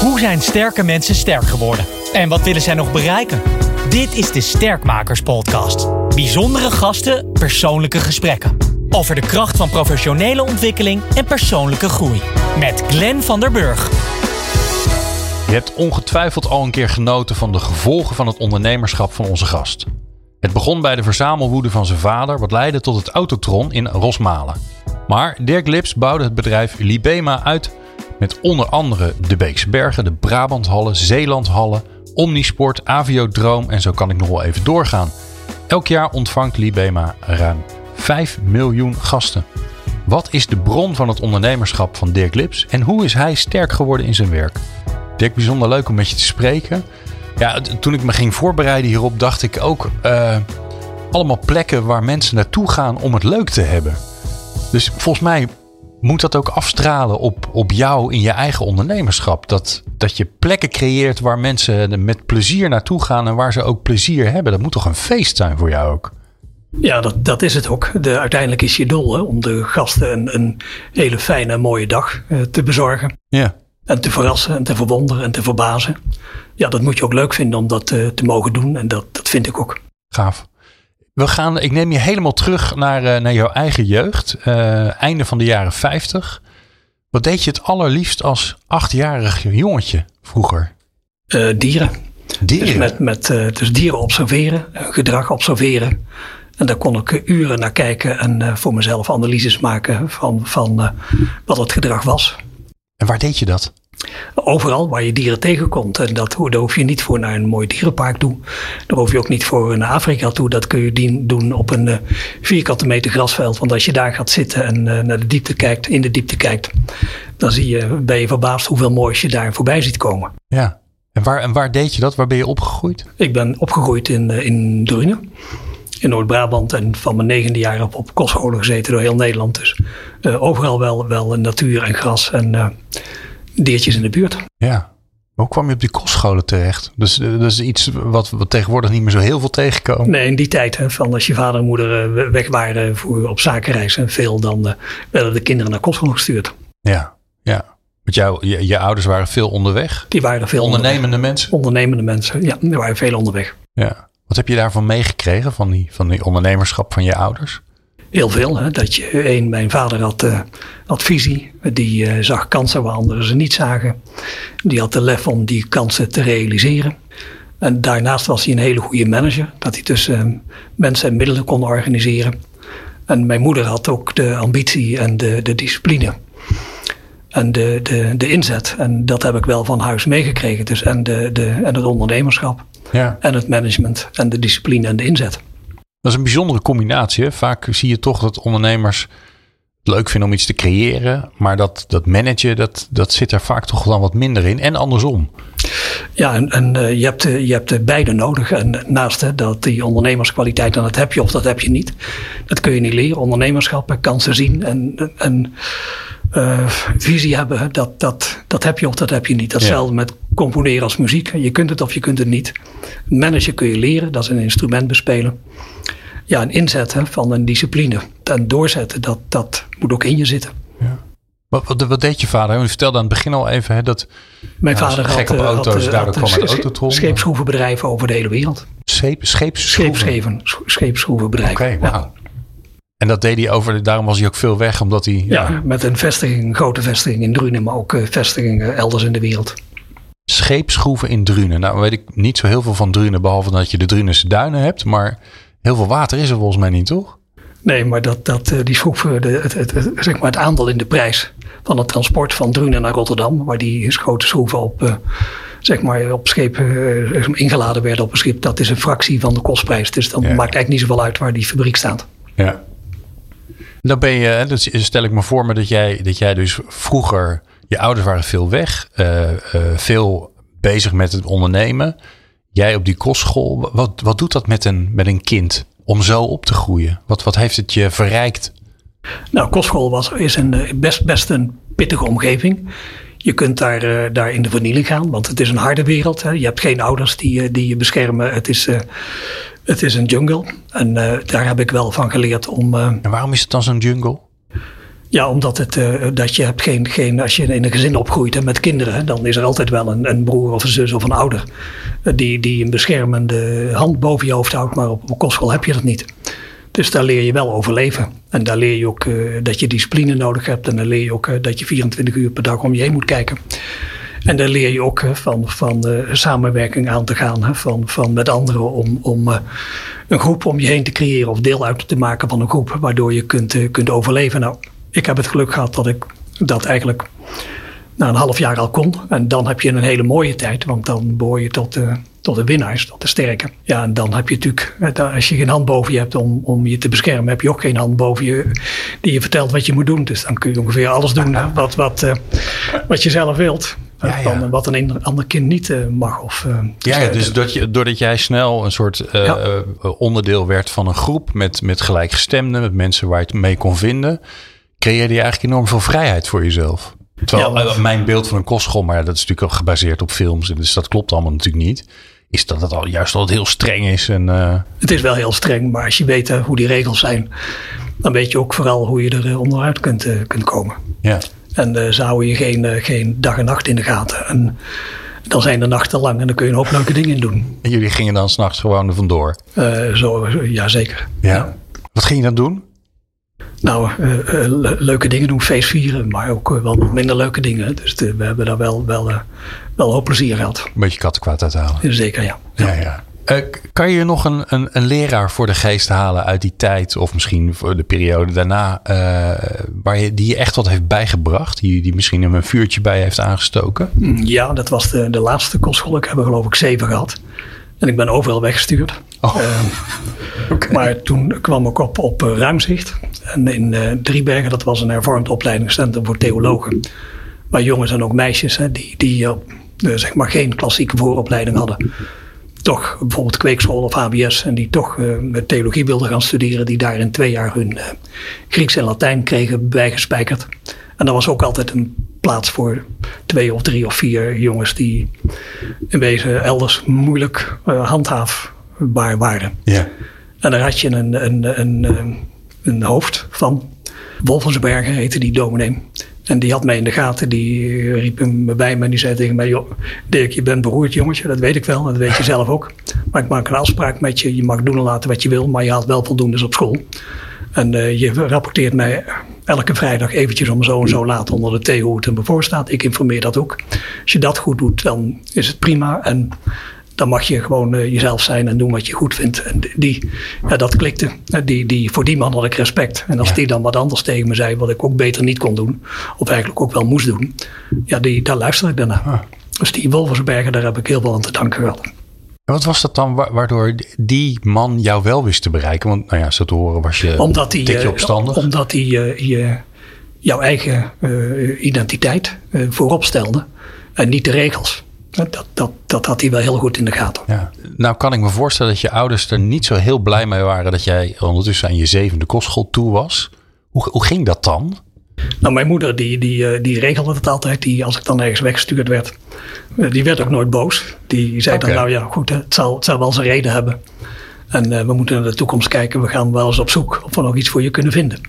Hoe zijn sterke mensen sterk geworden? En wat willen zij nog bereiken? Dit is de Sterkmakers Podcast. Bijzondere gasten, persoonlijke gesprekken. Over de kracht van professionele ontwikkeling en persoonlijke groei. Met Glenn van der Burg. Je hebt ongetwijfeld al een keer genoten van de gevolgen van het ondernemerschap van onze gast. Het begon bij de verzamelwoede van zijn vader, wat leidde tot het Autotron in Rosmalen. Maar Dirk Lips bouwde het bedrijf Libema uit met onder andere de Beekse Bergen, de Brabanthallen, Zeelandhallen, Omnisport, Aviodroom en zo kan ik nog wel even doorgaan. Elk jaar ontvangt Libema ruim 5 miljoen gasten. Wat is de bron van het ondernemerschap van Dirk Lips en hoe is hij sterk geworden in zijn werk? Dirk, bijzonder leuk om met je te spreken. Ja, toen ik me ging voorbereiden hierop, dacht ik ook uh, allemaal plekken waar mensen naartoe gaan om het leuk te hebben. Dus volgens mij moet dat ook afstralen op, op jou in je eigen ondernemerschap. Dat, dat je plekken creëert waar mensen met plezier naartoe gaan en waar ze ook plezier hebben. Dat moet toch een feest zijn voor jou ook? Ja, dat, dat is het ook. De, uiteindelijk is je doel hè, om de gasten een, een hele fijne en mooie dag uh, te bezorgen. Ja. En te verrassen en te verwonderen en te verbazen. Ja, dat moet je ook leuk vinden om dat uh, te mogen doen. En dat, dat vind ik ook. Gaaf. We gaan, ik neem je helemaal terug naar, uh, naar jouw eigen jeugd. Uh, einde van de jaren 50. Wat deed je het allerliefst als achtjarig jongetje vroeger? Uh, dieren. Dieren? Dus, met, met, dus dieren observeren, gedrag observeren. En daar kon ik uren naar kijken en voor mezelf analyses maken van, van wat het gedrag was. En waar deed je dat? Overal waar je dieren tegenkomt. En dat, daar hoef je niet voor naar een mooi dierenpark toe. Daar hoef je ook niet voor naar Afrika toe. Dat kun je doen op een uh, vierkante meter grasveld. Want als je daar gaat zitten en uh, naar de diepte kijkt, in de diepte kijkt, dan zie je, ben je verbaasd hoeveel moois je daar voorbij ziet komen. Ja, en waar, en waar deed je dat? Waar ben je opgegroeid? Ik ben opgegroeid in, uh, in Drunen. In Noord-Brabant en van mijn negende jaar op, op kostscholen gezeten door heel Nederland. Dus overal wel, wel natuur en gras en diertjes in de buurt. Ja. Hoe kwam je op die kostscholen terecht? Dus dat is iets wat we tegenwoordig niet meer zo heel veel tegenkomen. Nee, in die tijd, hè, van als je vader en moeder weg waren voor, op zakenreis en veel, dan uh, werden de kinderen naar kostschool gestuurd. Ja, ja. Want jou, je, je ouders waren veel onderweg? Die waren veel Ondernemende onderweg. mensen? Ondernemende mensen, ja. Die waren veel onderweg. Ja. Wat heb je daarvan meegekregen, van die, van die ondernemerschap van je ouders? Heel veel. Hè? Dat je, één, mijn vader had, uh, had visie. Die uh, zag kansen waar anderen ze niet zagen. Die had de lef om die kansen te realiseren. En daarnaast was hij een hele goede manager. Dat hij tussen uh, mensen en middelen kon organiseren. En mijn moeder had ook de ambitie en de, de discipline. En de, de, de inzet. En dat heb ik wel van huis meegekregen. Dus en, de, de, en het ondernemerschap. Ja. En het management. En de discipline en de inzet. Dat is een bijzondere combinatie. Vaak zie je toch dat ondernemers het leuk vinden om iets te creëren. Maar dat, dat managen, dat, dat zit er vaak toch dan wat minder in. En andersom. Ja, en, en uh, je, hebt, je hebt beide nodig. En naast dat die ondernemerskwaliteit, en dat heb je of dat heb je niet. Dat kun je niet leren. Ondernemerschap, kansen zien en, en uh, visie hebben. Dat, dat, dat heb je of dat heb je niet. Datzelfde ja. met componeren als muziek. Je kunt het of je kunt het niet. Managen kun je leren, dat is een instrument bespelen ja, een inzetten van een discipline. En doorzetten, dat, dat moet ook in je zitten. Ja. Wat, wat, wat, deed je vader? U vertelde aan het begin al even hè, dat. Mijn ja, vader gek had, op auto's, had, daardoor had, kwam het autotron. Scheepsschroevenbedrijven over de hele wereld. Scheep, scheepsschroeven? Scheepsschroevenbedrijven. Oké, okay. Ja. En dat deed hij over, daarom was hij ook veel weg, omdat hij. Ja, ja met een vestiging, een grote vestiging in Drunen, maar ook uh, vestigingen elders in de wereld. Scheepsschroeven in Drunen. Nou, weet ik niet zo heel veel van Drunen, behalve dat je de Drunense duinen hebt, maar heel veel water is er volgens mij niet, toch? Nee, maar dat, dat, die schroeven, de, het, het, het, zeg maar het aandeel in de prijs van het transport van Drunen naar Rotterdam, waar die grote schroeven op, uh, zeg maar op schepen uh, ingeladen werden op een schip, dat is een fractie van de kostprijs. Dus dan ja. maakt eigenlijk niet zoveel uit waar die fabriek staat. Ja. Dan ben je, dus stel ik me voor me dat jij, dat jij dus vroeger, je ouders waren veel weg, uh, veel bezig met het ondernemen. Jij op die kostschool, wat, wat doet dat met een, met een kind om zo op te groeien? Wat, wat heeft het je verrijkt? Nou, kostschool was, is een, best, best een pittige omgeving. Je kunt daar, daar in de vernieling gaan, want het is een harde wereld. Hè. Je hebt geen ouders die, die je beschermen. Het is, het is een jungle. En uh, daar heb ik wel van geleerd om. en waarom is het dan zo'n jungle? Ja, omdat het, uh, dat je hebt geen, geen, als je in een gezin opgroeit hè, met kinderen, dan is er altijd wel een, een broer of een zus of een ouder die, die een beschermende hand boven je hoofd houdt, maar op een kostschool heb je dat niet. Dus daar leer je wel overleven. En daar leer je ook uh, dat je discipline nodig hebt. En dan leer je ook dat je 24 uur per dag om je heen moet kijken. En daar leer je ook van, van samenwerking aan te gaan. Van, van met anderen om, om een groep om je heen te creëren. Of deel uit te maken van een groep. Waardoor je kunt, kunt overleven. Nou, ik heb het geluk gehad dat ik dat eigenlijk na een half jaar al kon. En dan heb je een hele mooie tijd, want dan behoor je tot de, tot de winnaars, tot de sterke. Ja, en dan heb je natuurlijk, als je geen hand boven je hebt om, om je te beschermen, heb je ook geen hand boven je die je vertelt wat je moet doen. Dus dan kun je ongeveer alles doen wat, wat, uh, wat je zelf wilt. Ja, wat een ander kind niet uh, mag. Of, uh, ja, ja, dus doordat, je, doordat jij snel een soort uh, ja. onderdeel werd van een groep met, met gelijkgestemden, met mensen waar je het mee kon vinden, creëerde je eigenlijk enorm veel vrijheid voor jezelf. Terwijl ja, mijn beeld van een kostschool, maar dat is natuurlijk ook gebaseerd op films, dus dat klopt allemaal natuurlijk niet. Is dat het al juist altijd heel streng is. En, uh... Het is wel heel streng, maar als je weet hoe die regels zijn, dan weet je ook vooral hoe je er onderuit kunt, kunt komen. Ja. En uh, ze houden je geen, uh, geen dag en nacht in de gaten. En dan zijn de nachten lang en dan kun je een hoop leuke dingen doen. En jullie gingen dan s'nachts gewoon er vandoor? Uh, zo, ja, zeker. Ja. ja. Wat ging je dan doen? Nou, leuke dingen doen, feest vieren, maar ook wel minder leuke dingen. Dus we hebben daar wel, wel, wel hoop plezier gehad. Een beetje kattenkwaad uithalen. Zeker, ja. ja, ja. Kan je nog een, een, een, leraar voor de geest halen uit die tijd, of misschien voor de periode daarna, waar je, die je echt wat heeft bijgebracht, die, die misschien een vuurtje bij heeft aangestoken? Ja, dat was de, de laatste kostschool. Ik heb er geloof ik zeven gehad. En ik ben overal weggestuurd. Oh. Uh, okay. Maar toen kwam ik op, op Ruimzicht. En in Driebergen, dat was een hervormd opleidingscentrum voor theologen. Maar jongens en ook meisjes hè, die, die zeg maar geen klassieke vooropleiding hadden. Toch bijvoorbeeld kweekschool of HBS. En die toch met theologie wilden gaan studeren. Die daar in twee jaar hun Grieks en Latijn kregen bijgespijkerd. En dat was ook altijd een plaats voor twee of drie of vier jongens die in wezen elders moeilijk uh, handhaafbaar waren. Ja. En daar had je een, een, een, een hoofd van. Wolfensberger heette die dominee. En die had mij in de gaten, die riep hem bij me en die zei tegen mij: Joh, Dirk, je bent beroerd jongetje, dat weet ik wel, dat weet je zelf ook. Maar ik maak een afspraak met je, je mag doen en laten wat je wil, maar je haalt wel voldoende op school. En uh, je rapporteert mij elke vrijdag eventjes om zo en zo laat onder de thee hoe het er voor staat. Ik informeer dat ook. Als je dat goed doet, dan is het prima. En dan mag je gewoon uh, jezelf zijn en doen wat je goed vindt. En die, ja, dat klikte. Die, die, voor die man had ik respect. En als ja. die dan wat anders tegen me zei, wat ik ook beter niet kon doen, of eigenlijk ook wel moest doen, ja, die, daar luister ik daarna. Ah. Dus die Wolversbergen, daar heb ik heel veel aan te danken gehad. Wat was dat dan waardoor die man jou wel wist te bereiken? Want nou ja, zo te horen was je omdat die, tikje opstandig. Uh, omdat hij uh, je, jouw eigen identiteit voorop stelde en niet de regels. Dat, dat, dat had hij wel heel goed in de gaten. Ja. Nou kan ik me voorstellen dat je ouders er niet zo heel blij mee waren dat jij ondertussen aan je zevende kostschool toe was. Hoe, hoe ging dat dan? Nou, mijn moeder die, die, die regelde het altijd. Die, als ik dan ergens weggestuurd werd, die werd ook nooit boos. Die zei okay. dan, nou ja, goed, het zal, het zal wel zijn reden hebben. En uh, we moeten naar de toekomst kijken. We gaan wel eens op zoek of we nog iets voor je kunnen vinden.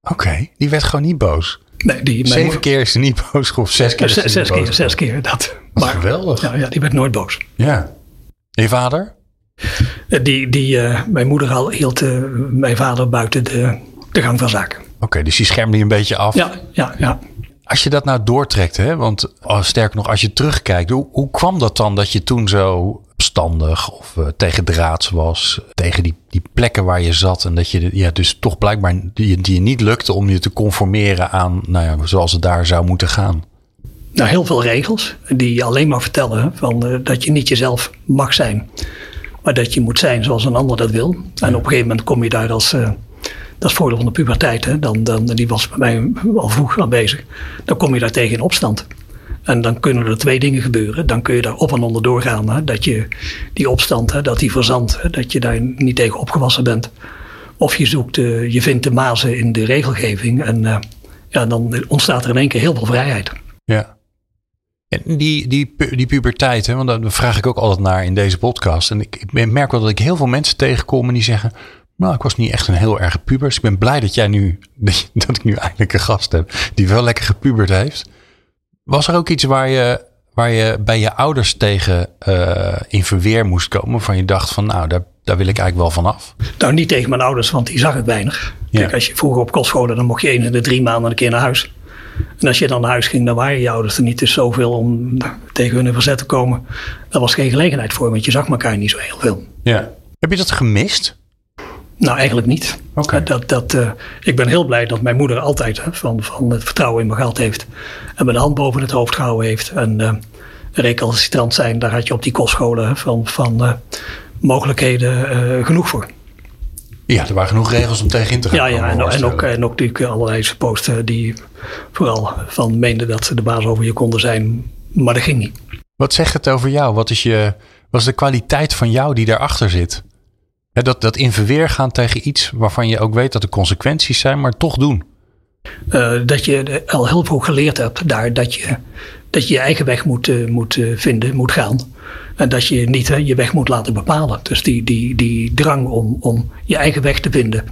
Oké, okay. die werd gewoon niet boos. Nee, die, Zeven moeder... keer is ze niet boos, of zes keer. Zes, zes keer, zes keer. Dat. Maar, geweldig. Ja, ja, die werd nooit boos. Ja. Je vader? Die, die, uh, mijn moeder hield uh, mijn vader buiten de, de gang van zaken. Oké, okay, dus die schermde je een beetje af. Ja, ja, ja. Als je dat nou doortrekt, hè, want oh, sterker nog, als je terugkijkt, hoe, hoe kwam dat dan dat je toen zo opstandig of uh, tegen draads was, tegen die, die plekken waar je zat en dat je ja, dus toch blijkbaar die, die je niet lukte om je te conformeren aan nou ja, zoals het daar zou moeten gaan? Nou, heel veel regels die alleen maar vertellen van, uh, dat je niet jezelf mag zijn, maar dat je moet zijn zoals een ander dat wil. En op een gegeven moment kom je daar als uh, dat is voordeel van de puberteit. Hè? Dan, dan, die was bij mij al vroeg aanwezig. Dan kom je daar tegen in opstand. En dan kunnen er twee dingen gebeuren. Dan kun je daar op en onder doorgaan. Hè? Dat je die opstand, hè, dat die verzandt. Hè? Dat je daar niet tegen opgewassen bent. Of je zoekt, uh, je vindt de mazen in de regelgeving. En uh, ja, dan ontstaat er in één keer heel veel vrijheid. Ja. En die, die, die puberteit, hè, want daar vraag ik ook altijd naar in deze podcast. En ik, ik merk wel dat ik heel veel mensen tegenkom en die zeggen... Nou, ik was niet echt een heel erg puber. Dus ik ben blij dat jij nu, dat ik nu eindelijk een gast heb die wel lekker gepubert heeft. Was er ook iets waar je, waar je bij je ouders tegen uh, in verweer moest komen? Van je dacht van, nou, daar, daar wil ik eigenlijk wel vanaf. Nou, niet tegen mijn ouders, want die zag ik weinig. Kijk, als je vroeger op kostscholen, dan mocht je één in de drie maanden een keer naar huis. En als je dan naar huis ging, dan waren je ouders er niet dus zoveel om tegen hun in verzet te komen. Daar was geen gelegenheid voor, want je zag elkaar niet zo heel veel. Ja. Heb je dat gemist? Nou, eigenlijk niet. Okay. Dat, dat, uh, ik ben heel blij dat mijn moeder altijd hè, van, van het vertrouwen in me gehad heeft. En de hand boven het hoofd gehouden heeft. En uh, recalcitrant zijn, daar had je op die kostscholen van, van uh, mogelijkheden genoeg voor. Ja, er waren genoeg regels om tegenin te gaan. Ja, ja en, en, ook, en ook natuurlijk allerlei posten die vooral van meenden dat ze de baas over je konden zijn. Maar dat ging niet. Wat zegt het over jou? Wat is, je, wat is de kwaliteit van jou die daarachter zit? Dat, dat in verweer gaan tegen iets waarvan je ook weet dat er consequenties zijn, maar toch doen. Uh, dat je al heel vroeg geleerd hebt daar dat je dat je, je eigen weg moet, uh, moet uh, vinden, moet gaan. En dat je niet je weg moet laten bepalen. Dus die, die, die drang om, om je eigen weg te vinden,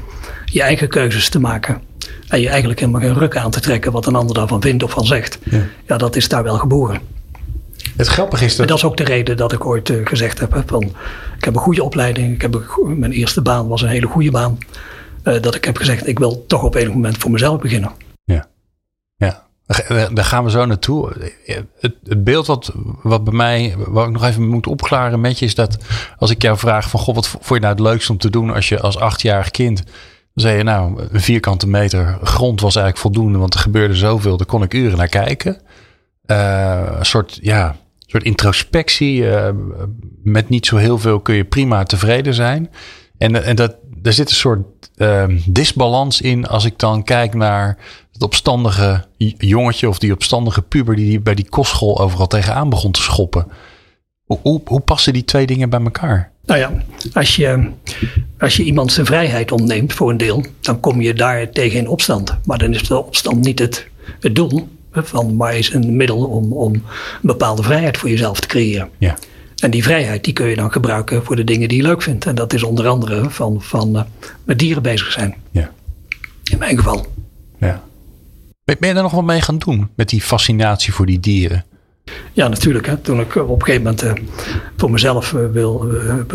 je eigen keuzes te maken. En je eigenlijk helemaal geen ruk aan te trekken wat een ander daarvan vindt of van zegt. Ja, ja dat is daar wel geboren. Het grappige is dat... En dat is ook de reden dat ik ooit uh, gezegd heb: van, ik heb een goede opleiding. Ik heb een, mijn eerste baan was een hele goede baan. Uh, dat ik heb gezegd: ik wil toch op enig moment voor mezelf beginnen. Ja, ja. Daar gaan we zo naartoe. Het, het, beeld wat, wat bij mij, wat ik nog even moet opklaren met je, is dat als ik jou vraag: van God, wat vond je nou het leukste om te doen als je als achtjarig kind. Dan zei je nou, een vierkante meter grond was eigenlijk voldoende, want er gebeurde zoveel, daar kon ik uren naar kijken. Uh, een soort, ja, soort introspectie. Uh, met niet zo heel veel kun je prima tevreden zijn. En, en dat, er zit een soort uh, disbalans in als ik dan kijk naar het opstandige jongetje of die opstandige puber die bij die kostschool overal tegenaan begon te schoppen. Hoe, hoe, hoe passen die twee dingen bij elkaar? Nou ja, als je, als je iemand zijn vrijheid ontneemt voor een deel, dan kom je daar tegen in opstand. Maar dan is de opstand niet het, het doel van, maar is een middel om, om een bepaalde vrijheid voor jezelf te creëren. Ja. En die vrijheid die kun je dan gebruiken voor de dingen die je leuk vindt. En dat is onder andere van, van uh, met dieren bezig zijn. Ja. In mijn geval. Ja. Ben je daar nog wat mee gaan doen met die fascinatie voor die dieren? Ja, natuurlijk. Hè. Toen ik op een gegeven moment uh, voor mezelf uh, wil,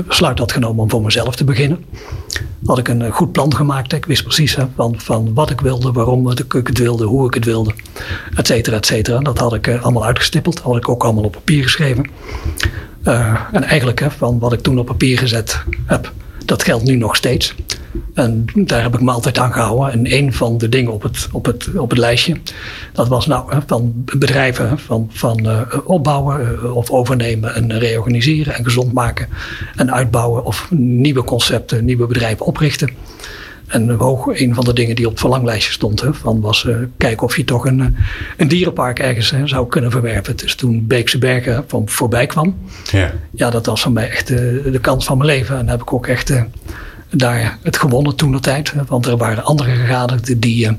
besluit had genomen om voor mezelf te beginnen, had ik een goed plan gemaakt. Ik wist precies hè, van, van wat ik wilde, waarom ik het wilde, hoe ik het wilde, et cetera, et cetera. Dat had ik allemaal uitgestippeld. Dat had ik ook allemaal op papier geschreven. en eigenlijk hè, van wat ik toen op papier gezet heb, dat geldt nu nog steeds. En daar heb ik me altijd aan gehouden. En een van de dingen op het, op het, op het lijstje, dat was nou van bedrijven van, van uh, opbouwen uh, of overnemen en reorganiseren en gezond maken. En uitbouwen of nieuwe concepten, nieuwe bedrijven oprichten. En hoog, een van de dingen die op het verlanglijstje stond, hè, van was uh, kijken of je toch een, een dierenpark ergens hè, zou kunnen verwerven. Dus toen Beekse Bergen van voorbij kwam, ja, ja dat was voor mij echt de, de kans van mijn leven. En heb ik ook echt daar het gewonnen toen de tijd. Want er waren andere gegadigden die, die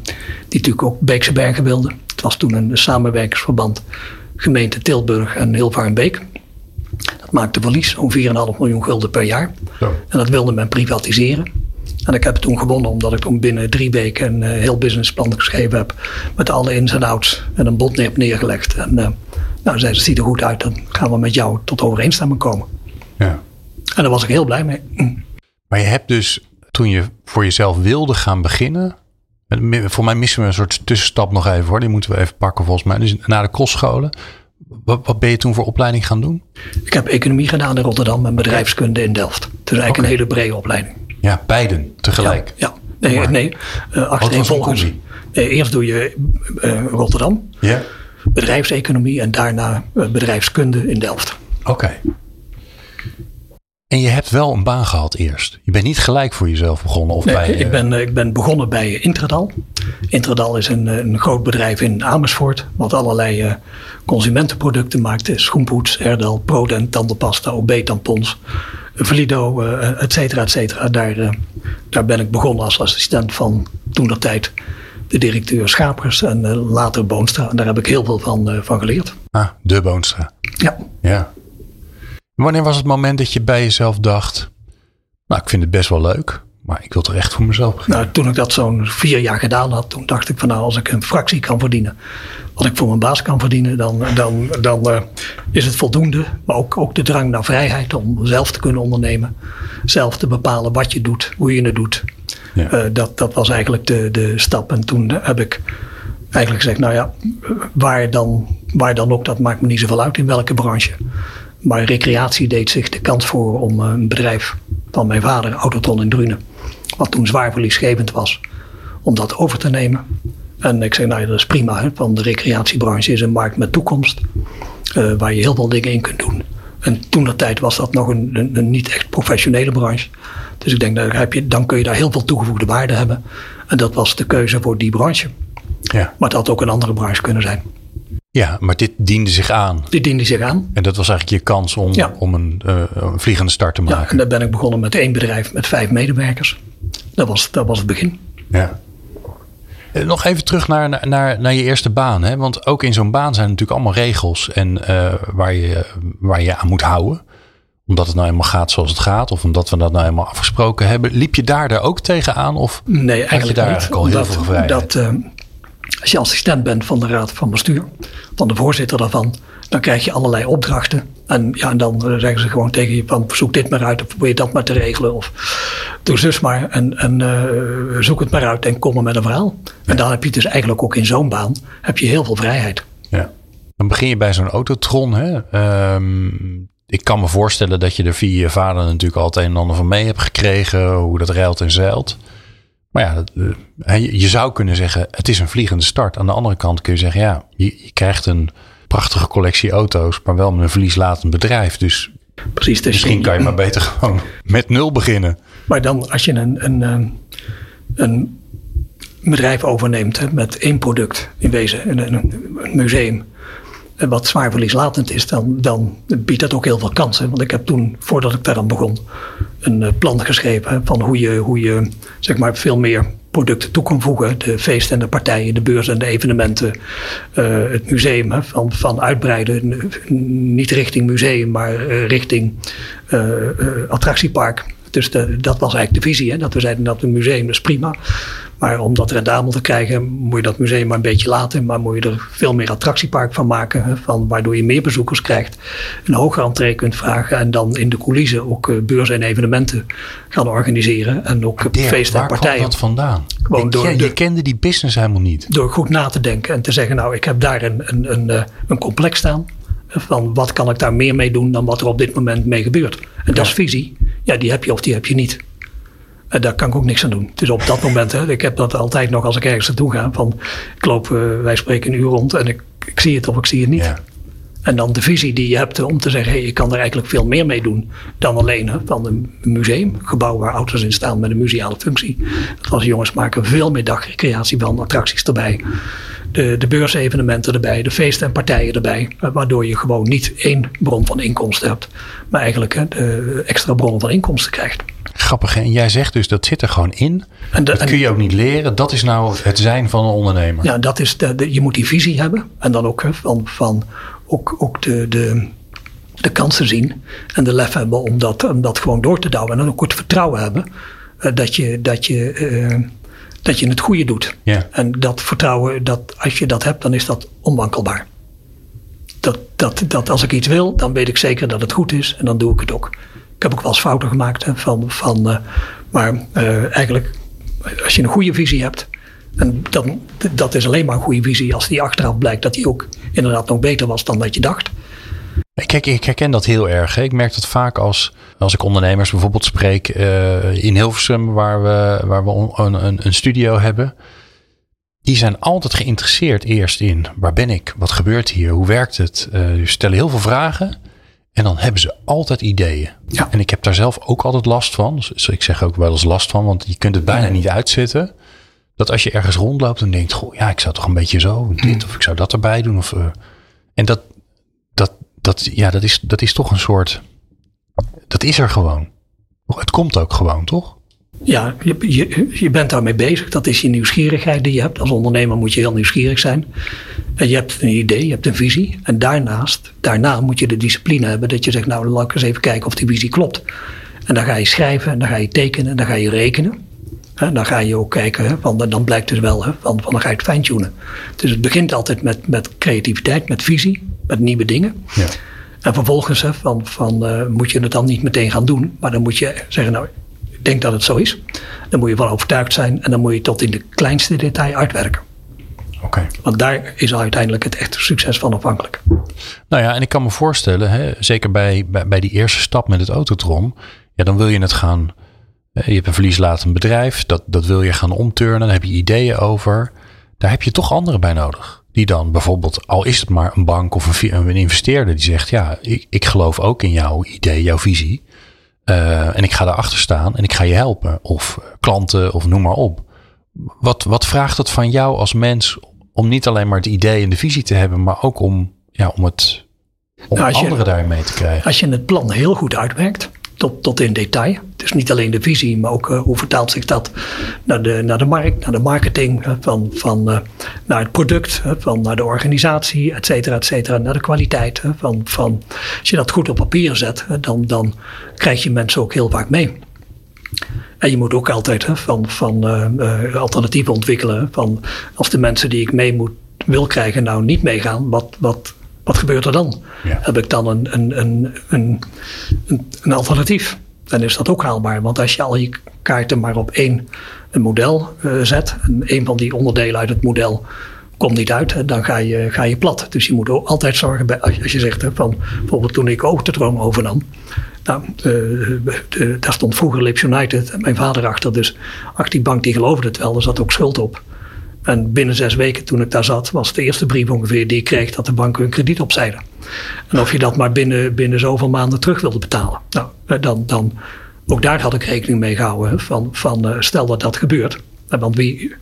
natuurlijk ook Beekse Bergen wilden. Het was toen een samenwerkingsverband gemeente Tilburg en Hilvarenbeek. Dat maakte verlies om 4,5 miljoen gulden per jaar. Zo. En dat wilde men privatiseren. En ik heb het toen gewonnen omdat ik toen binnen drie weken een uh, heel businessplan geschreven heb. Met alle ins en outs en een bod heb neergelegd. En uh, nou, zei ze, ziet er goed uit, dan gaan we met jou tot overeenstemming komen. Ja. En daar was ik heel blij mee. Maar je hebt dus, toen je voor jezelf wilde gaan beginnen. Voor mij missen we een soort tussenstap nog even hoor. Die moeten we even pakken volgens mij. Dus na de kostscholen. Wat, wat ben je toen voor opleiding gaan doen? Ik heb economie gedaan in Rotterdam en bedrijfskunde in Delft. Dus eigenlijk okay. een hele brede opleiding. Ja, beiden tegelijk. Ja, ja. nee, maar, nee uh. Nee, eerst doe je uh, Rotterdam, bedrijfseconomie en daarna uh, bedrijfskunde in Delft. Oké. Okay. En je hebt wel een baan gehad eerst. Je bent niet gelijk voor jezelf begonnen? Of nee, bij, ik, ben, ik ben begonnen bij Intradal. Intradal is een, een groot bedrijf in Amersfoort. Wat allerlei uh, consumentenproducten maakt. Schoenpoets, Erdal, Prodent, tandenpasta, OB-tampons. Valido, uh, et cetera, et cetera. Daar, uh, daar ben ik begonnen als assistent van toen dat tijd de directeur Schapers en uh, later Boonstra. En daar heb ik heel veel van, van geleerd. Ah, de Boonstra. Ja. Ja. Wanneer was het moment dat je bij jezelf dacht, nou ik vind het best wel leuk, Maar ik wil toch echt voor mezelf beginnen. Nou, toen ik dat zo'n vier jaar gedaan had, toen dacht ik van nou, als ik een fractie kan verdienen, wat ik voor mijn baas kan verdienen, dan, dan, dan uh, is het voldoende. Maar ook, ook de drang naar vrijheid om zelf te kunnen ondernemen. Zelf te bepalen wat je doet, hoe je het doet. Ja. Uh, dat, dat was eigenlijk de, de stap. En toen heb ik eigenlijk gezegd, nou ja, waar dan, waar dan ook, dat maakt me niet zoveel uit in welke branche. Maar recreatie deed zich de kans voor om een bedrijf van mijn vader, Autotron in Drunen, wat toen zwaar verliesgevend was, om dat over te nemen. En ik zei, nou ja, dat is prima, hè, want de recreatiebranche is een markt met toekomst, uh, waar je heel veel dingen in kunt doen. En toen dat tijd was dat nog een, een, een, niet echt professionele branche. Dus ik denk, dan, heb je, dan kun je daar heel veel toegevoegde waarde hebben. En dat was de keuze voor die branche. Ja. Maar het had ook een andere branche kunnen zijn. Ja, maar dit diende zich aan. Dit diende zich aan. En dat was eigenlijk je kans om, ja. om een, uh, een, vliegende start te maken. Ja, en daar ben ik begonnen met één bedrijf met vijf medewerkers. Dat was, dat was het begin. Ja. Eh, nog even terug naar, naar, naar je eerste baan. Hè? Want ook in zo'n baan zijn natuurlijk allemaal regels en, uh, waar, je, waar je aan moet houden. Omdat het nou helemaal gaat zoals het gaat. Of omdat we dat nou helemaal afgesproken hebben. Liep je daar, daar ook tegenaan? Of nee, eigenlijk je daar niet. eigenlijk al heel dat, veel vrijheid? Dat, uh, als je assistent bent van de raad van bestuur, van de voorzitter daarvan, dan krijg je allerlei opdrachten. En, ja, en dan zeggen ze gewoon tegen je van zoek dit maar uit of probeer dat maar te regelen. Of doe zus maar en, uh, zoek het maar uit en kom maar met een verhaal. En dan heb je dus eigenlijk ook in zo'n baan heb je heel veel vrijheid. Ja. Dan begin je bij zo'n autotron. Hè? Um, ik kan me voorstellen dat je er via je vader natuurlijk altijd een en ander van mee hebt gekregen. Hoe dat ruilt en zeilt. Maar ja, je zou kunnen zeggen, het is een vliegende start. Aan de andere kant kun je zeggen, ja, je, je krijgt een prachtige collectie auto's, maar wel met een verlieslatend bedrijf. Dus Precies, dus misschien kan je maar beter gewoon met nul beginnen. Maar dan als je een, een, een bedrijf overneemt hè, met één product, in wezen, een, een museum, wat zwaar verlieslatend is, dan, dan biedt dat ook heel veel kansen. Want ik heb toen, voordat ik daaraan begon, een plan geschreven van hoe je, hoe je zeg maar, veel meer producten toe kan voegen. De feesten en de partijen, de beurzen en de evenementen, uh, het museum. Van, van uitbreiden, niet richting museum, maar richting attractiepark. Dus dat was eigenlijk de visie. Hè, dat we zeiden dat een museum is prima. Maar om dat rendabel te krijgen, moet je dat museum maar een beetje laten. Maar moet je er veel meer attractiepark van maken. Van, waardoor je meer bezoekers krijgt. Een hogere entree kunt vragen. En dan in de coulissen ook uh, beurzen en evenementen gaan organiseren. En ook Dirk, feesten en partijen. Waar kwam dat vandaan? Gewoon ik, door je, de, je kende die business helemaal niet. Door goed na te denken en te zeggen, nou ik heb daar een, een, een, een complex staan. Van wat kan ik daar meer mee doen dan wat er op dit moment mee gebeurt. En ja. dat is visie. Ja, die heb je of die heb je niet. En daar kan ik ook niks aan doen. Dus op dat moment, hè, ik heb dat altijd nog als ik ergens naartoe ga. Van, ik loop, uh, wij spreken een uur rond en ik, ik zie het of ik zie het niet. Ja. En dan de visie die je hebt om te zeggen, hey, je kan er eigenlijk veel meer mee doen dan alleen hè, van een museum. Een gebouw waar auto's in staan met een museale functie. Dat was jongens maken veel meer dagrecreatie van attracties erbij. De, de beursevenementen erbij, de feesten en partijen erbij. Waardoor je gewoon niet één bron van inkomsten hebt. Maar eigenlijk hè, de extra bronnen van inkomsten krijgt. Grappig. En jij zegt dus dat zit er gewoon in. En de, dat kun je ook niet leren. Dat is nou het zijn van een ondernemer. Ja, dat is de, de, je moet die visie hebben. En dan ook van, van ook, ook de, de, de kansen zien. En de lef hebben om dat, om dat gewoon door te douwen. En dan ook het vertrouwen hebben uh, dat, je, dat, je, uh, dat je het goede doet. Yeah. En dat vertrouwen, dat, als je dat hebt, dan is dat onwankelbaar. Dat, dat, dat als ik iets wil, dan weet ik zeker dat het goed is. En dan doe ik het ook. Ik heb ook wel eens fouten gemaakt. Van, van, uh, maar uh, eigenlijk, als je een goede visie hebt. Dan, dat is alleen maar een goede visie als die achteraf blijkt dat die ook inderdaad nog beter was dan dat je dacht. Kijk, ik herken dat heel erg. Ik merk dat vaak als, als ik ondernemers bijvoorbeeld spreek uh, in Hilversum, waar we, waar we een, een, studio hebben. Die zijn altijd geïnteresseerd eerst in waar ben ik, wat gebeurt hier, hoe werkt het. Uh, stellen heel veel vragen. En dan hebben ze altijd ideeën. Ja. En ik heb daar zelf ook altijd last van. Dus ik zeg ook wel eens last van, want je kunt het bijna niet uitzetten. Dat als je ergens rondloopt en denkt, goh, ja, ik zou toch een beetje zo, dit, of ik zou dat erbij doen. Of, uh, en dat, dat, dat, ja, dat, is, dat is toch een soort, dat is er gewoon. Het komt ook gewoon, toch? Ja, je, je, je bent daarmee bezig. Dat is je nieuwsgierigheid die je hebt. Als ondernemer moet je heel nieuwsgierig zijn. En je hebt een idee, je hebt een visie. En daarnaast, daarna moet je de discipline hebben dat je zegt, nou laat ik eens even kijken of die visie klopt. En dan ga je schrijven, en dan ga je tekenen, en dan ga je rekenen. dan ga je ook kijken, hè, want dan blijkt dus wel, hè, van, van dan ga je het fine-tunen. Dus het begint altijd met, met creativiteit, met visie, met nieuwe dingen. Ja. En vervolgens hè, van, van, uh, moet je het dan niet meteen gaan doen, maar dan moet je zeggen, nou, denk dat het zo is. Dan moet je van overtuigd zijn en dan moet je tot in de kleinste detail uitwerken. Okay. Want daar is uiteindelijk het echte succes van afhankelijk. Nou ja, en ik kan me voorstellen, hè, zeker bij, bij, bij die eerste stap met het autotron, ja, dan wil je het gaan. Je hebt een verlieslatend bedrijf, dat, dat wil je gaan omturnen, daar heb je ideeën over. Daar heb je toch anderen bij nodig. Die dan bijvoorbeeld, al is het maar een bank of een, een investeerder, die zegt: Ja, ik, ik geloof ook in jouw idee, jouw visie. Uh, en ik ga daarachter staan en ik ga je helpen. Of klanten, of noem maar op. Wat, wat vraagt het van jou als mens om niet alleen maar het idee en de visie te hebben, maar ook om, ja, om het om nou, anderen je, daarin mee te krijgen? Als je het plan heel goed uitwerkt, tot, tot in detail. Dus niet alleen de visie, maar ook uh, hoe vertaalt zich dat naar de, naar de markt, naar de marketing, van, van, uh, naar het product, van naar de organisatie, et cetera, et cetera, naar de kwaliteit. Van, van, als je dat goed op papier zet, dan, dan krijg je mensen ook heel vaak mee. En je moet ook altijd van, van alternatieven ontwikkelen. Van als de mensen die ik mee moet, wil krijgen nou niet meegaan, wat, wat, wat gebeurt er dan? Ja. Heb ik dan een, een, een, een, een alternatief? Dan is dat ook haalbaar. Want als je al je kaarten maar op één een model uh, zet, en een van die onderdelen uit het model komt niet uit, dan ga je, ga je plat. Dus je moet ook altijd zorgen, bij, als, je, als je zegt van bijvoorbeeld toen ik Oogtedroom overnam, nou, de, de, daar stond vroeger Lips United en mijn vader achter. Dus ach, die bank die geloofde het wel, er zat ook schuld op. En binnen zes weken toen ik daar zat, was de eerste brief ongeveer die ik kreeg dat de banken hun krediet opzeiden. En of je dat maar binnen, binnen zoveel maanden terug wilde betalen. Nou, eh, dan, dan, ook daar had ik rekening mee gehouden van, van uh, stel dat dat gebeurt. Want wie,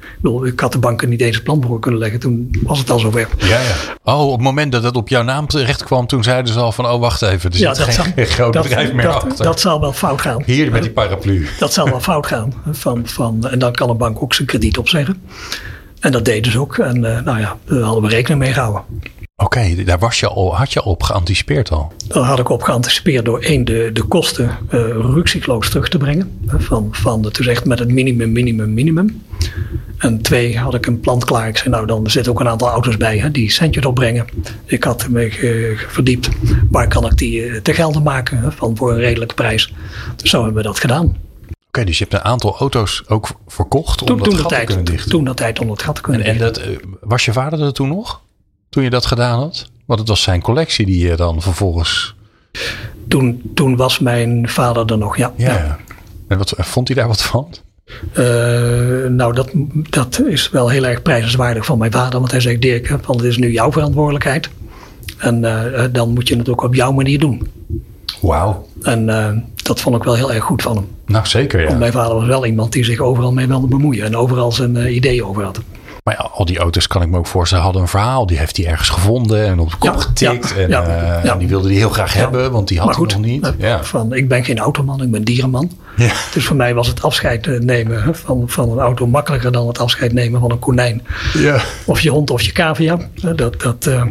ik had de banken niet eens een plan voor kunnen leggen. Toen was het al zover. Ja, ja. Oh, op het moment dat het op jouw naam terecht kwam, toen zeiden ze al van, oh wacht even, er ja, zit geen, geen groot dat, bedrijf meer dat, achter. Dat zal wel fout gaan. Hier met die paraplu. Dat zal wel fout gaan. Van, van, en dan kan een bank ook zijn krediet opzeggen. En dat deden ze ook. En uh, nou ja, daar hadden we rekening mee gehouden. Oké, okay, daar was je al, had je op geanticipeerd al? Daar had ik op geanticipeerd door één, de, de kosten uh, terug te brengen. Van, van het dus echt met het minimum, minimum, minimum. En twee, had ik een plan klaar. Ik zei, nou dan er zitten ook een aantal auto's bij hè, die centjes opbrengen. Ik had me verdiept, waar kan ik die te gelden maken hè, van voor een redelijke prijs. Dus zo hebben we dat gedaan. Oké, dus je hebt een aantal auto's ook verkocht om toen, dat toen gat te kunnen dichten. Toen dat tijd om het gat te kunnen en, en dat, uh, was je vader er toen nog? Toen je dat gedaan had? Want het was zijn collectie die je dan vervolgens... Toen, toen was mijn vader er nog, ja. Ja, ja. En wat, vond hij daar wat van? Uh, nou, dat, dat is wel heel erg prijzenswaardig van mijn vader. Want hij zegt, Dirk, want het is nu jouw verantwoordelijkheid. En uh, dan moet je het ook op jouw manier doen. Wauw. En uh, dat vond ik wel heel erg goed van hem. Nou, zeker ja. Want mijn vader was wel iemand die zich overal mee wilde bemoeien. En overal zijn uh, ideeën over had. Maar ja, al die auto's kan ik me ook voorstellen hadden een verhaal. Die heeft hij ergens gevonden en op de kop Ja, getikt. ja, en, ja, eh, ja. en die wilde hij heel graag hebben, want die had hij goed, nog niet. eh, Ja. van, ik ben geen automan, ik ben dierenman. Ja. Dus voor mij was het afscheid eh, nemen van, van een auto makkelijker dan het afscheid nemen van een konijn. Ja. Of je hond of je cavia. Eh, Dat, dat, eh,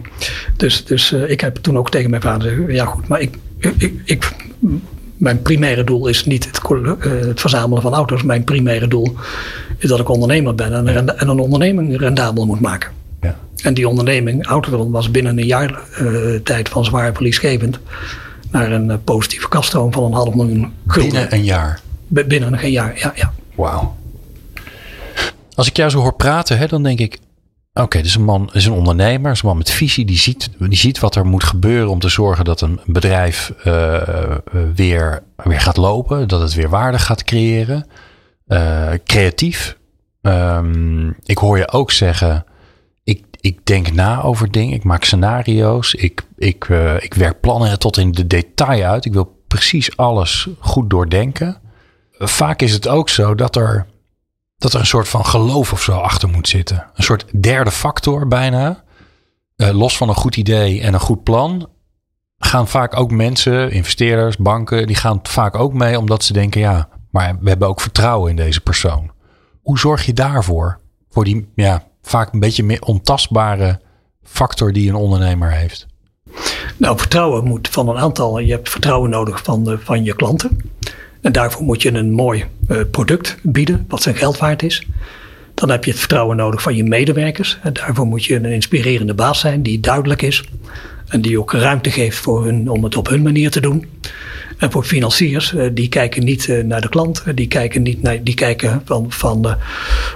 dus dus eh, ik heb toen ook tegen mijn vader gezegd, ja goed, maar ik, ik, ik, mijn primaire doel is niet het, eh, het verzamelen van auto's. Mijn primaire doel is dat ik ondernemer ben en, en een onderneming rendabel moet maken. Ja. En die onderneming, Autodron, was binnen een jaar eh, tijd van zwaar verliesgevend naar een eh, positieve kaststroom van een half miljoen gulden. Binnen een jaar. B- binnen een jaar, ja. ja. Wauw. Als ik jou zo hoor praten, hè, dan denk ik... Oké, is een man, is een ondernemer, is een man met visie. Die ziet, die ziet wat er moet gebeuren om te zorgen dat een bedrijf eh, eh, weer, weer gaat lopen. Dat het weer waarde gaat creëren. Eh, creatief. Ehm, ik hoor je ook zeggen... Ik, ik denk na over dingen. Ik maak scenario's. Ik, ik, ik werk plannen tot in de detail uit. Ik wil precies alles goed doordenken. Vaak is het ook zo dat er, dat er een soort van geloof of zo achter moet zitten. Een soort derde factor bijna. Eh, los van een goed idee en een goed plan. Gaan vaak ook mensen, investeerders, banken, die gaan vaak ook mee omdat ze denken: ja, maar we hebben ook vertrouwen in deze persoon. Hoe zorg je daarvoor? Voor die ja, vaak een beetje meer ontastbare factor die een ondernemer heeft. Nou, vertrouwen moet van een aantal. Je hebt vertrouwen nodig van, de, van je klanten. En daarvoor moet je een mooi product bieden wat zijn geld waard is. Dan heb je het vertrouwen nodig van je medewerkers. En daarvoor moet je een inspirerende baas zijn die duidelijk is. En die ook ruimte geeft voor hun, om het op hun manier te doen. En voor financiers, eh, die kijken niet eh, naar de klant. Die kijken, niet naar, die kijken van, van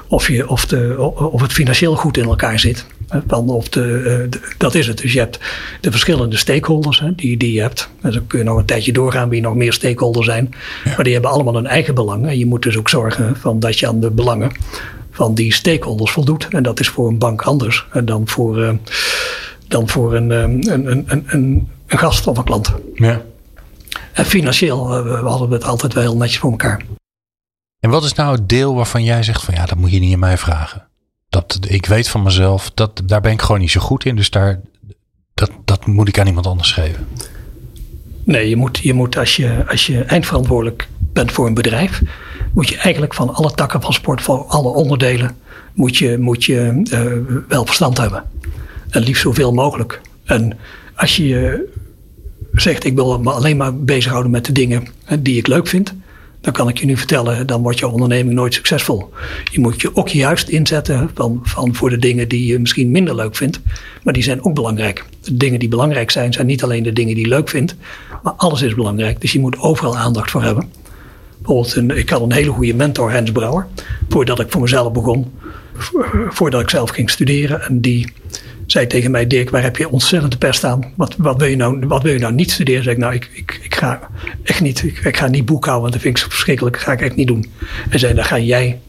of, je, of, de, of het financieel goed in elkaar zit. Van of de, dat is het. Dus je hebt de verschillende stakeholders die, die je hebt. En dan kun je nog een tijdje doorgaan wie nog meer stakeholders zijn. Maar die hebben allemaal een eigen belang. En je moet dus ook zorgen van dat je aan de belangen van die stakeholders voldoet. En dat is voor een bank anders dan voor, uh, dan voor een, een, een, een, een, gast of een klant. Ja. En financieel uh, hadden we het altijd wel heel netjes voor elkaar. En wat is nou het deel waarvan jij zegt van ja, dat moet je niet aan mij vragen? Dat, ik weet van mezelf, dat, daar ben ik gewoon niet zo goed in. Dus daar, dat, dat moet ik aan iemand anders geven. Nee, je moet, je moet als, je, als je eindverantwoordelijk bent voor een bedrijf, moet je eigenlijk van alle takken van sport, van alle onderdelen, moet je, moet je uh, wel verstand hebben. En liefst zoveel mogelijk. En als je zegt, ik wil me alleen maar bezighouden met de dingen die ik leuk vind, dan kan ik je nu vertellen, dan wordt je onderneming nooit succesvol. Je moet je ook juist inzetten van, van voor de dingen die je misschien minder leuk vindt, maar die zijn ook belangrijk. De dingen die belangrijk zijn, zijn niet alleen de dingen die je leuk vindt, maar alles is belangrijk. Dus je moet overal aandacht voor hebben. Bijvoorbeeld, ik had een hele goede mentor, Hens Brouwer, voordat ik voor mezelf begon, voordat ik zelf ging studeren. En die zei tegen mij, Dirk, waar heb je ontzettend de pest aan? Wat, wat, wil, je nou, wat wil je nou niet studeren? Zeg ik, nou, ik, ik, ik ga echt niet, ik, ik, ga niet boekhouden, want dat vind ik zo verschrikkelijk. Dat ga ik echt niet doen. En zei, dan ga jij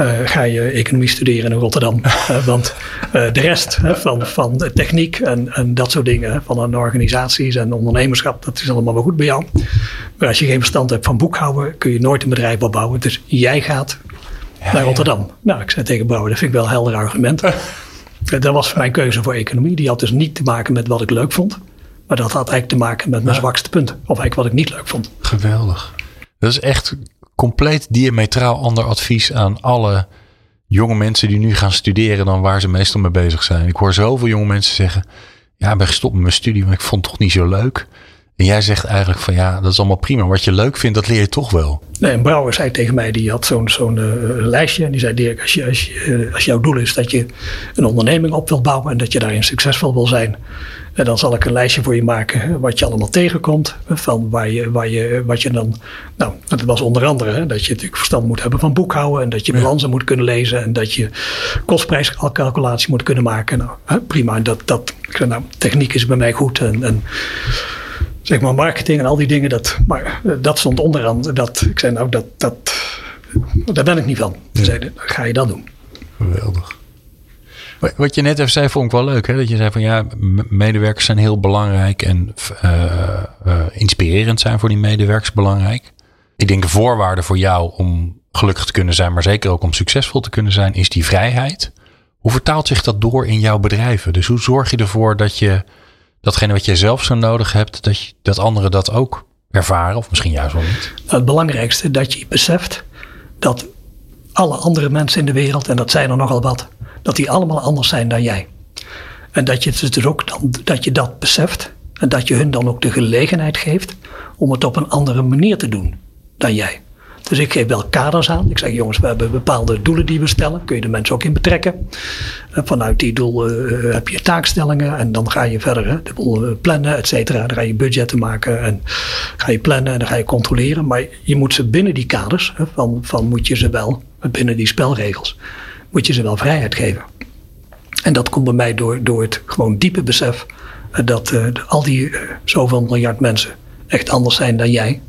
uh, ga je economie studeren in Rotterdam. Uh, want uh, de rest van, van de techniek en, en dat soort dingen, van een organisaties en ondernemerschap, dat is allemaal wel goed bij jou. Maar als je geen verstand hebt van boekhouden, kun je nooit een bedrijf opbouwen. Dus jij gaat ja, naar Rotterdam. Ja. Nou, ik zei tegen Brouwer, dat vind ik wel een helder argument. dat was mijn keuze voor economie. Die had dus niet te maken met wat ik leuk vond. Maar dat had eigenlijk te maken met mijn zwakste punt. Of eigenlijk wat ik niet leuk vond. Geweldig. Dat is echt compleet diametraal ander advies aan alle jonge mensen die nu gaan studeren dan waar ze meestal mee bezig zijn. Ik hoor zoveel jonge mensen zeggen, ja, ik ben gestopt met mijn studie, maar ik vond het toch niet zo leuk. En jij zegt eigenlijk van ja, dat is allemaal prima. Wat je leuk vindt, dat leer je toch wel. Nee, een Brouwer zei tegen mij, die had zo'n zo'n uh, lijstje. En die zei, Dirk, als, je, als, je, als jouw doel is dat je een onderneming op wilt bouwen en dat je daarin succesvol wil zijn. En dan zal ik een lijstje voor je maken wat je allemaal tegenkomt. Van waar je, waar je, wat je dan. Nou, dat was onder andere hè, dat je natuurlijk verstand moet hebben van boekhouden. En dat je balansen moet kunnen lezen. En dat je kostprijscalculatie moet kunnen maken. Nou, hè, prima. Dat, dat, nou, techniek is bij mij goed. En, en zeg maar marketing en al die dingen. Dat, maar dat stond onderaan. Dat, ik zei nou, dat, dat, daar ben ik niet van. Ze zeiden, ga je dat doen. Geweldig. Wat je net even zei, vond ik wel leuk. Hè? Dat je zei van ja, medewerkers zijn heel belangrijk en uh, uh, inspirerend zijn voor die medewerkers belangrijk. Ik denk de voorwaarde voor jou om gelukkig te kunnen zijn, maar zeker ook om succesvol te kunnen zijn, is die vrijheid. Hoe vertaalt zich dat door in jouw bedrijven? Dus hoe zorg je ervoor dat je datgene wat jij zelf zo nodig hebt, dat, je, dat anderen dat ook ervaren, of misschien juist wel niet? Nou, het belangrijkste dat je beseft dat alle andere mensen in de wereld, en dat zijn er nogal wat, dat die allemaal anders zijn dan jij. En dat je het dus ook dan, dat je dat beseft en dat je hun dan ook de gelegenheid geeft om het op een andere manier te doen dan jij. Dus ik geef wel kaders aan. Ik zeg, jongens, we hebben bepaalde doelen die we stellen. Kun je de mensen ook in betrekken. En vanuit die doel uh, heb je taakstellingen. En dan ga je verder hè, de boel plannen, et cetera. Dan ga je budgetten maken en ga je plannen en dan ga je controleren. Maar je moet ze binnen die kaders, van, van moet je ze wel, binnen die spelregels, moet je ze wel vrijheid geven. En dat komt bij mij door, door het gewoon diepe besef dat al die zoveel miljard mensen echt anders zijn dan jij.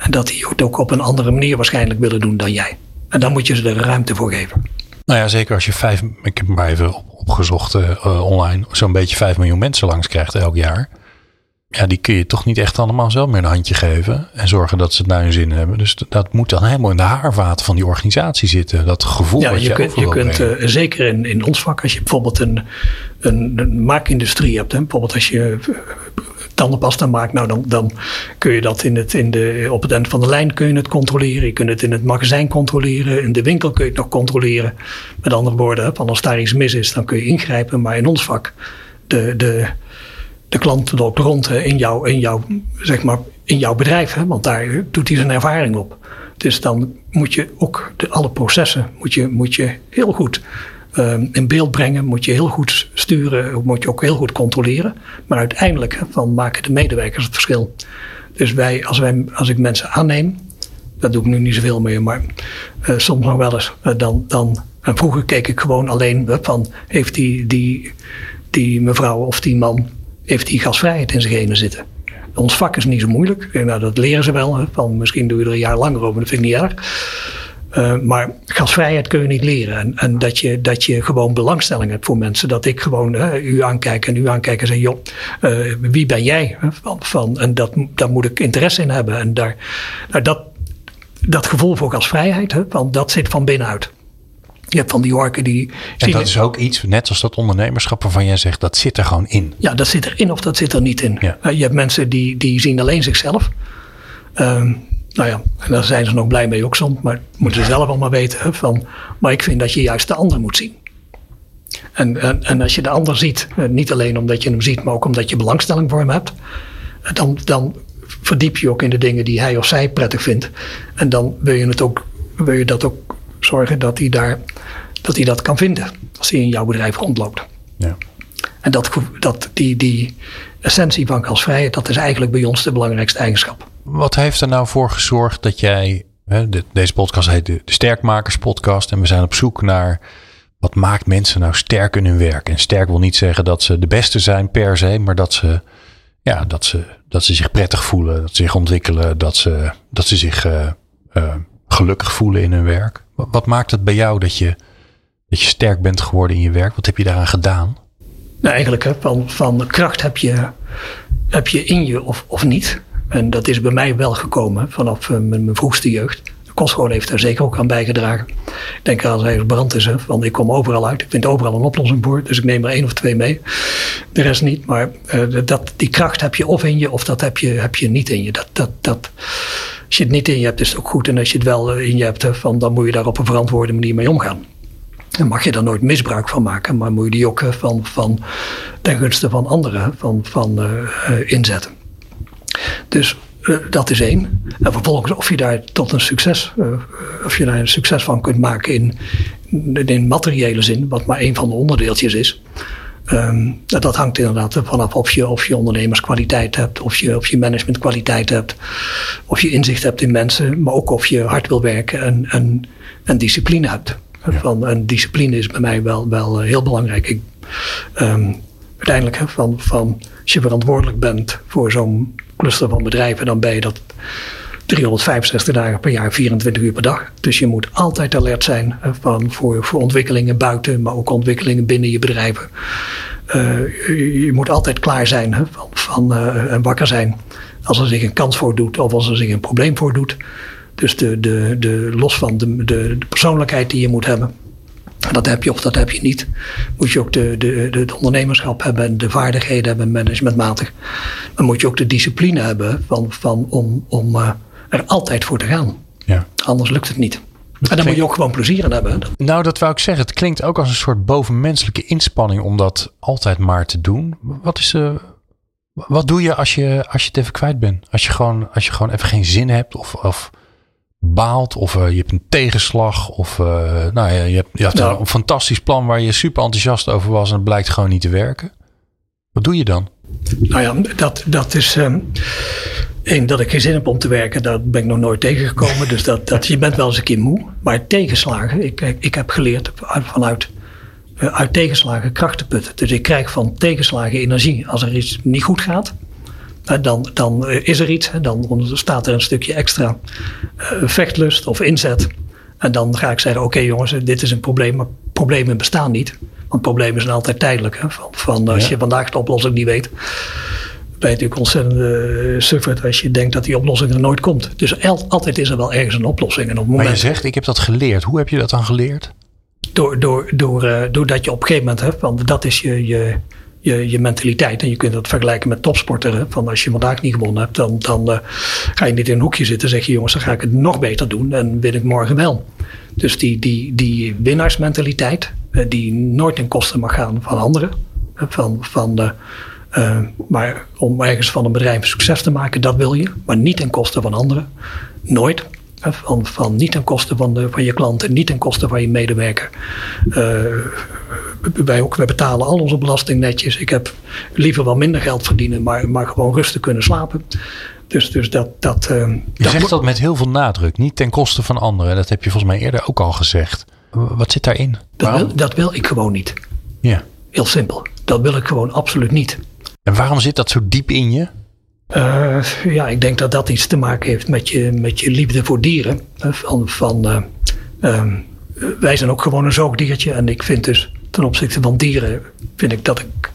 En dat die het ook op een andere manier waarschijnlijk willen doen dan jij. En dan moet je ze er ruimte voor geven. Nou ja, zeker als je vijf, ik heb maar even opgezocht uh, online, zo'n beetje vijf miljoen mensen langs krijgt elk jaar. Ja, die kun je toch niet echt allemaal zelf meer een handje geven. En zorgen dat ze het naar hun zin hebben. Dus dat moet dan helemaal in de haarvaten van die organisatie zitten. Dat gevoel ja, wat je, je kunt, je kunt uh, zeker in, in ons vak, als je bijvoorbeeld een, een, een maakindustrie hebt. Hè, bijvoorbeeld als je tandenpasta maakt, nou dan, dan kun je dat in het, in de, op het eind van de lijn kun je het controleren. Je kunt het in het magazijn controleren. In de winkel kun je het nog controleren. Met andere woorden, als daar iets mis is, dan kun je ingrijpen. Maar in ons vak, de, de, de klant loopt rond in, jouw, in, jouw, zeg maar, in jouw bedrijf. Hè, want daar doet hij zijn ervaring op. Dus dan moet je ook de, alle processen moet je, moet je heel goed um, in beeld brengen. Moet je heel goed sturen. Moet je ook heel goed controleren. Maar uiteindelijk van maken de medewerkers het verschil. Dus wij, als, wij, als ik mensen aanneem. Dat doe ik nu niet zoveel meer. Maar uh, soms nog wel eens. Uh, dan, dan, en vroeger keek ik gewoon alleen van. Heeft die, die, die mevrouw of die man. Heeft die gasvrijheid in zijn genen zitten. Ons vak is niet zo moeilijk. Nou, dat leren ze wel. Van, misschien doe je er een jaar langer over, dat vind ik niet erg. Uh, maar gasvrijheid kun je niet leren. En, en, dat, je, dat je gewoon belangstelling hebt voor mensen. Dat ik gewoon uh, u aankijk en u aankijk en zeg: joh, uh, wie ben jij? Van, van, en dat, daar moet ik interesse in hebben. En daar, nou, dat, dat gevoel voor gasvrijheid, hè, want dat zit van binnenuit. Je hebt van die orken die. En dat is ook iets, net als dat ondernemerschap waarvan jij zegt, dat zit er gewoon in. Ja, dat zit erin of dat zit er niet in. Ja. je hebt mensen die, die zien alleen zichzelf. Um, nou ja, en daar zijn ze nog blij mee ook soms, maar moeten ze zelf allemaal weten. Van, maar ik vind dat je juist de ander moet zien. En, en, en, als je de ander ziet, eh, niet alleen omdat je hem ziet, maar ook omdat je belangstelling voor hem hebt, eh, dan, dan verdiep je ook in de dingen die hij of zij prettig vindt. En dan wil je, het ook, wil je dat ook zorgen dat hij, daar, dat hij dat kan vinden als hij in jouw bedrijf rondloopt. Ja. En dat, dat, die, die essentie van gasvrijheid, dat is eigenlijk bij ons de belangrijkste eigenschap. Wat heeft er nou voor gezorgd dat jij. Hè, deze podcast heet de, de Sterkmakers Podcast. En we zijn op zoek naar. Wat maakt mensen nou sterk in hun werk? En sterk wil niet zeggen dat ze de beste zijn per se, maar dat ze, ja, dat ze, dat ze zich prettig voelen, dat ze zich ontwikkelen, dat ze, dat ze zich uh, uh, gelukkig voelen in hun werk. Wat, wat, maakt het bij jou dat je, dat je sterk bent geworden in je werk? Wat heb je daaraan gedaan? Nou, eigenlijk van, van kracht heb je, heb je in je of, of niet. En dat is bij mij wel gekomen vanaf uh, mijn, vroegste jeugd. De kostschool heeft daar zeker ook aan bijgedragen. Ik denk als er brand is, hè, want ik kom overal uit. Ik vind overal een oplossing voor. Dus ik neem er één of twee mee. De rest niet. Maar uh, dat, die kracht heb je of in je of dat heb je, heb je niet in je. Dat, dat, dat, als je het niet in je hebt is het ook goed. En als je het wel in je hebt, van, dan moet je daar op een verantwoorde manier mee omgaan. Dan mag je daar nooit misbruik van maken, maar moet je die ook van, van ten gunste van anderen van, van, uh, inzetten. Dus uh, dat is één. En vervolgens of je daar tot een succes, of je daar een succes van kunt maken in, in materiële zin, wat maar één van de onderdeeltjes is. Um, dat hangt inderdaad vanaf of je, of je ondernemerskwaliteit hebt, of je, of je managementkwaliteit hebt, of je inzicht hebt in mensen, maar ook of je hard wil werken en, en, en discipline hebt. Van, en discipline is bij mij wel, wel heel belangrijk. Um, uiteindelijk hè, van, van als je verantwoordelijk bent voor zo'n cluster van bedrijven, dan ben je dat 365 dagen per jaar, 24 uur per dag. Dus je moet altijd alert zijn van, voor, voor ontwikkelingen buiten, maar ook ontwikkelingen binnen je bedrijven. Uh, je, moet altijd klaar zijn hè, van, uh, en wakker zijn als er zich een kans voor doet of als er zich een probleem voor doet. Dus de, de, de, los van de, de, de persoonlijkheid die je moet hebben. Dat heb je of dat heb je niet. Moet je ook de, de, de ondernemerschap hebben, de vaardigheden hebben, managementmatig. Dan moet je ook de discipline hebben van, van, om, om uh, er altijd voor te gaan. Ja. Anders lukt het niet. En dan moet je ook gewoon plezier in hebben. Nou, dat wou ik zeggen. Het klinkt ook als een soort bovenmenselijke inspanning om dat altijd maar te doen. Wat is de. Wat doe je als je, als je het even kwijt bent? Als je gewoon, als je gewoon even geen zin hebt of, of baalt of uh, je hebt een tegenslag of uh, nou ja, je hebt, je hebt nou. een fantastisch plan waar je super enthousiast over was en het blijkt gewoon niet te werken. Wat doe je dan? Nou ja, dat, dat is um, één dat ik geen zin heb om te werken, daar ben ik nog nooit tegengekomen. dus dat, dat, je bent wel eens een keer moe. Maar tegenslagen, ik, ik heb geleerd vanuit uit tegenslagen kracht putten. Dus ik krijg van tegenslagen energie. Als er iets niet goed gaat, dan, dan eh, is er iets. Dan staat er een stukje extra eh, vechtlust of inzet. En dan ga ik zeggen, oké jongens, dit is een probleem, maar problemen bestaan niet. Want problemen zijn altijd tijdelijk. Hè? Van, van als je vandaag de oplossing niet weet, ben je natuurlijk ontzettend uh, sufferd als je denkt dat die oplossing er nooit komt. Dus altijd is er wel ergens een oplossing. En op moment, maar je zegt, ik heb dat geleerd. Hoe heb je dat dan geleerd? Door, door, door, uh, doordat je op een gegeven moment hebt, want dat is je, je, je, je mentaliteit. En je kunt dat vergelijken met topsporter. Van als je vandaag niet gewonnen hebt, dan, dan uh, ga je niet in een hoekje zitten. zeg je jongens, dan ga ik het nog beter doen en win ik morgen wel. Dus die, die, die winnaarsmentaliteit, uh, die nooit ten koste mag gaan van anderen. Van, van de, uh, maar om ergens van een bedrijf succes te maken, dat wil je. Maar niet ten koste van anderen. Nooit. Van, van niet ten koste van, de, van je klanten, niet ten koste van je medewerker. Uh, wij, ook, wij betalen al onze belasting netjes. Ik heb liever wel minder geld verdienen, maar, maar gewoon rustig kunnen slapen. Dus, dus dat, dat, uh, je dat zegt dat met heel veel nadruk, niet ten koste van anderen. Dat heb je volgens mij eerder ook al gezegd. Wat zit daarin? Dat wil, dat wil ik gewoon niet. Ja. Heel simpel. Dat wil ik gewoon absoluut niet. En waarom zit dat zo diep in je? Uh, ja, ik denk dat dat iets te maken heeft met je, met je liefde voor dieren. Van, van, uh, um, wij zijn ook gewoon een zoogdiertje. En ik vind dus ten opzichte van dieren, vind ik dat ik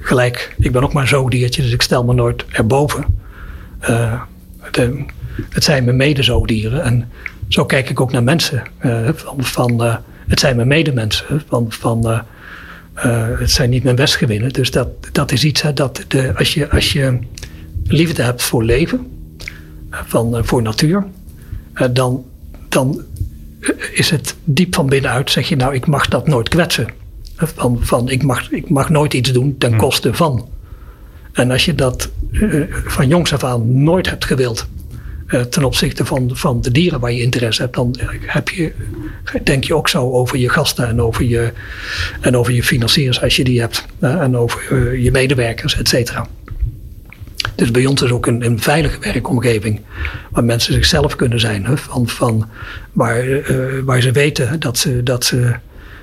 gelijk, ik ben ook maar een zoogdiertje, dus ik stel me nooit erboven. Het zijn mijn medezoogdieren. En zo kijk ik ook naar mensen. van, van het zijn mijn medemensen. Van, van, het zijn niet mijn westgewinnen. Dus dat, dat is iets hè, dat de, als, je, als je liefde hebt voor leven, van, eh, voor natuur, eh, dan, dan is het diep van binnenuit, zeg je nou, ik mag dat nooit kwetsen. Van, van ik, mag, ik mag nooit iets doen ten hm. koste van. En als je dat uh, van jongs af aan nooit hebt gewild, uh, ten opzichte van, van de dieren waar je interesse hebt, dan heb je, denk je ook zo over je gasten en over je, en over je financiers als je die hebt. Uh, en over je medewerkers, et cetera. Dus bij ons is ook een, een veilige werkomgeving waar mensen zichzelf kunnen zijn. Hè, van, van waar, uh, waar ze weten dat ze, dat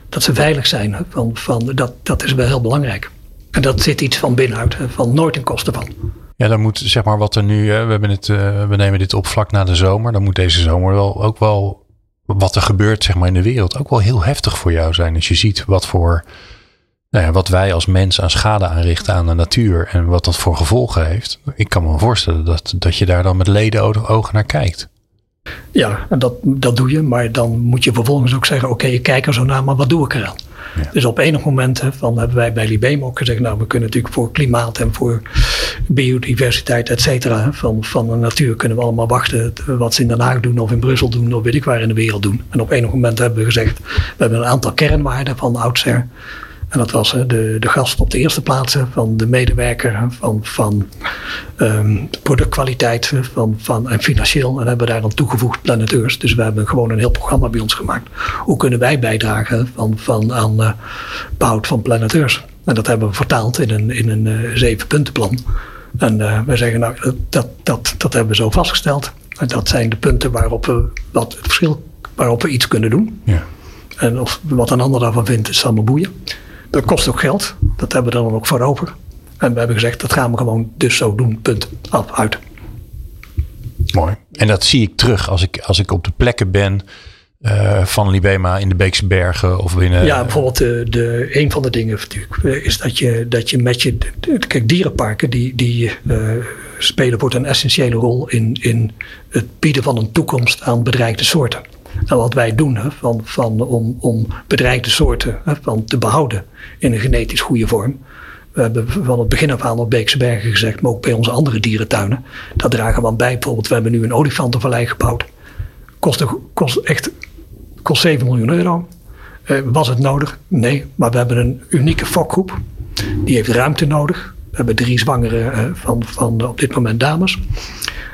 dat ze veilig zijn. Hè, van, van, dat, dat is wel heel belangrijk. En dat zit iets van binnenuit, van nooit ten koste van. Ja, dan moet zeg maar wat er nu, we, hebben het, uh, we nemen dit op vlak na de zomer. Dan moet deze zomer wel ook wel wat er gebeurt zeg maar, in de wereld ook wel heel heftig voor jou zijn. Als je ziet wat voor nou ja, wat wij als mens aan schade aanrichten aan de natuur en wat dat voor gevolgen heeft. Ik kan me voorstellen dat, dat je daar dan met leden ogen naar kijkt. Ja, dat, dat doe je, maar dan moet je vervolgens ook zeggen: Oké, ik kijk er zo naar, maar wat doe ik eraan? Ja. Dus op enig moment van, hebben wij bij Libem ook gezegd: Nou, we kunnen natuurlijk voor klimaat en voor biodiversiteit, et cetera, van, van de natuur kunnen we allemaal wachten wat ze in Den Haag doen of in Brussel doen of weet ik waar in de wereld doen. En op enig moment hebben we gezegd: We hebben een aantal kernwaarden van oudsher. En dat was de, de gast op de eerste plaats van de medewerker, van, van um, productkwaliteit van, van, en financieel. En hebben we daar dan toegevoegd planeteurs. Dus we hebben gewoon een heel programma bij ons gemaakt. Hoe kunnen wij bijdragen van, van, aan uh, behoud van planeteurs? En dat hebben we vertaald in een, in een uh, zeven puntenplan. En uh, wij zeggen nou, dat, dat, dat hebben we zo vastgesteld. En dat zijn de punten waarop we wat het verschil, waarop we iets kunnen doen. Ja. En of wat een ander daarvan vindt, is allemaal boeien. Dat kost ook geld. Dat hebben we dan ook voor over. En we hebben gezegd, dat gaan we gewoon dus zo doen. Punt. Af, uit. Mooi. En dat zie ik terug als ik, als ik op de plekken ben uh, van Libema in de Beekse Bergen of binnen. Ja, bijvoorbeeld de, de, een van de dingen natuurlijk is dat je, dat je met je. Kijk, dierenparken die, die uh, spelen voor een essentiële rol in, in het bieden van een toekomst aan bedreigde soorten. Wat wij doen hè, van, van, om, om bedreigde soorten hè, van te behouden in een genetisch goede vorm. We hebben van het begin af aan op Beekse Bergen gezegd, maar ook bij onze andere dierentuinen. Daar dragen we aan bij. Bijvoorbeeld, we hebben nu een olifantenvallei gebouwd. Kost, kost echt kost 7 miljoen euro. Uh, was het nodig? Nee. Maar we hebben een unieke fokgroep. Die heeft ruimte nodig. We hebben drie zwangere uh, van, van op dit moment dames.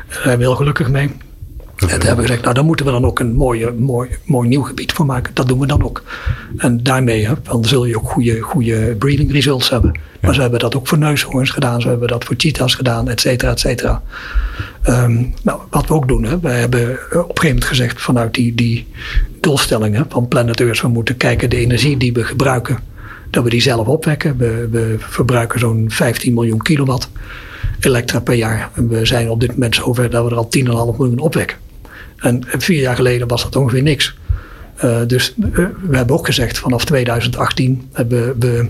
Daar zijn we heel gelukkig mee. En toen hebben we gezegd, nou daar moeten we dan ook een mooie, mooi, mooi nieuw gebied voor maken. Dat doen we dan ook. En daarmee hè, dan zul je ook goede, goede breeding results hebben. Maar ze hebben dat ook voor neushoorns gedaan. Ze hebben dat voor cheetahs gedaan, et cetera, et cetera. Um, nou, wat we ook doen, hè, wij hebben op een gegeven moment gezegd vanuit die, die doelstellingen van Planet Earth, we moeten kijken de energie die we gebruiken, dat we die zelf opwekken. We, we verbruiken zo'n 15 miljoen kilowatt elektra per jaar. En we zijn op dit moment zover dat we er al 10,5 miljoen opwekken. En vier jaar geleden was dat ongeveer niks. Uh, dus uh, we hebben ook gezegd vanaf 2018 hebben we,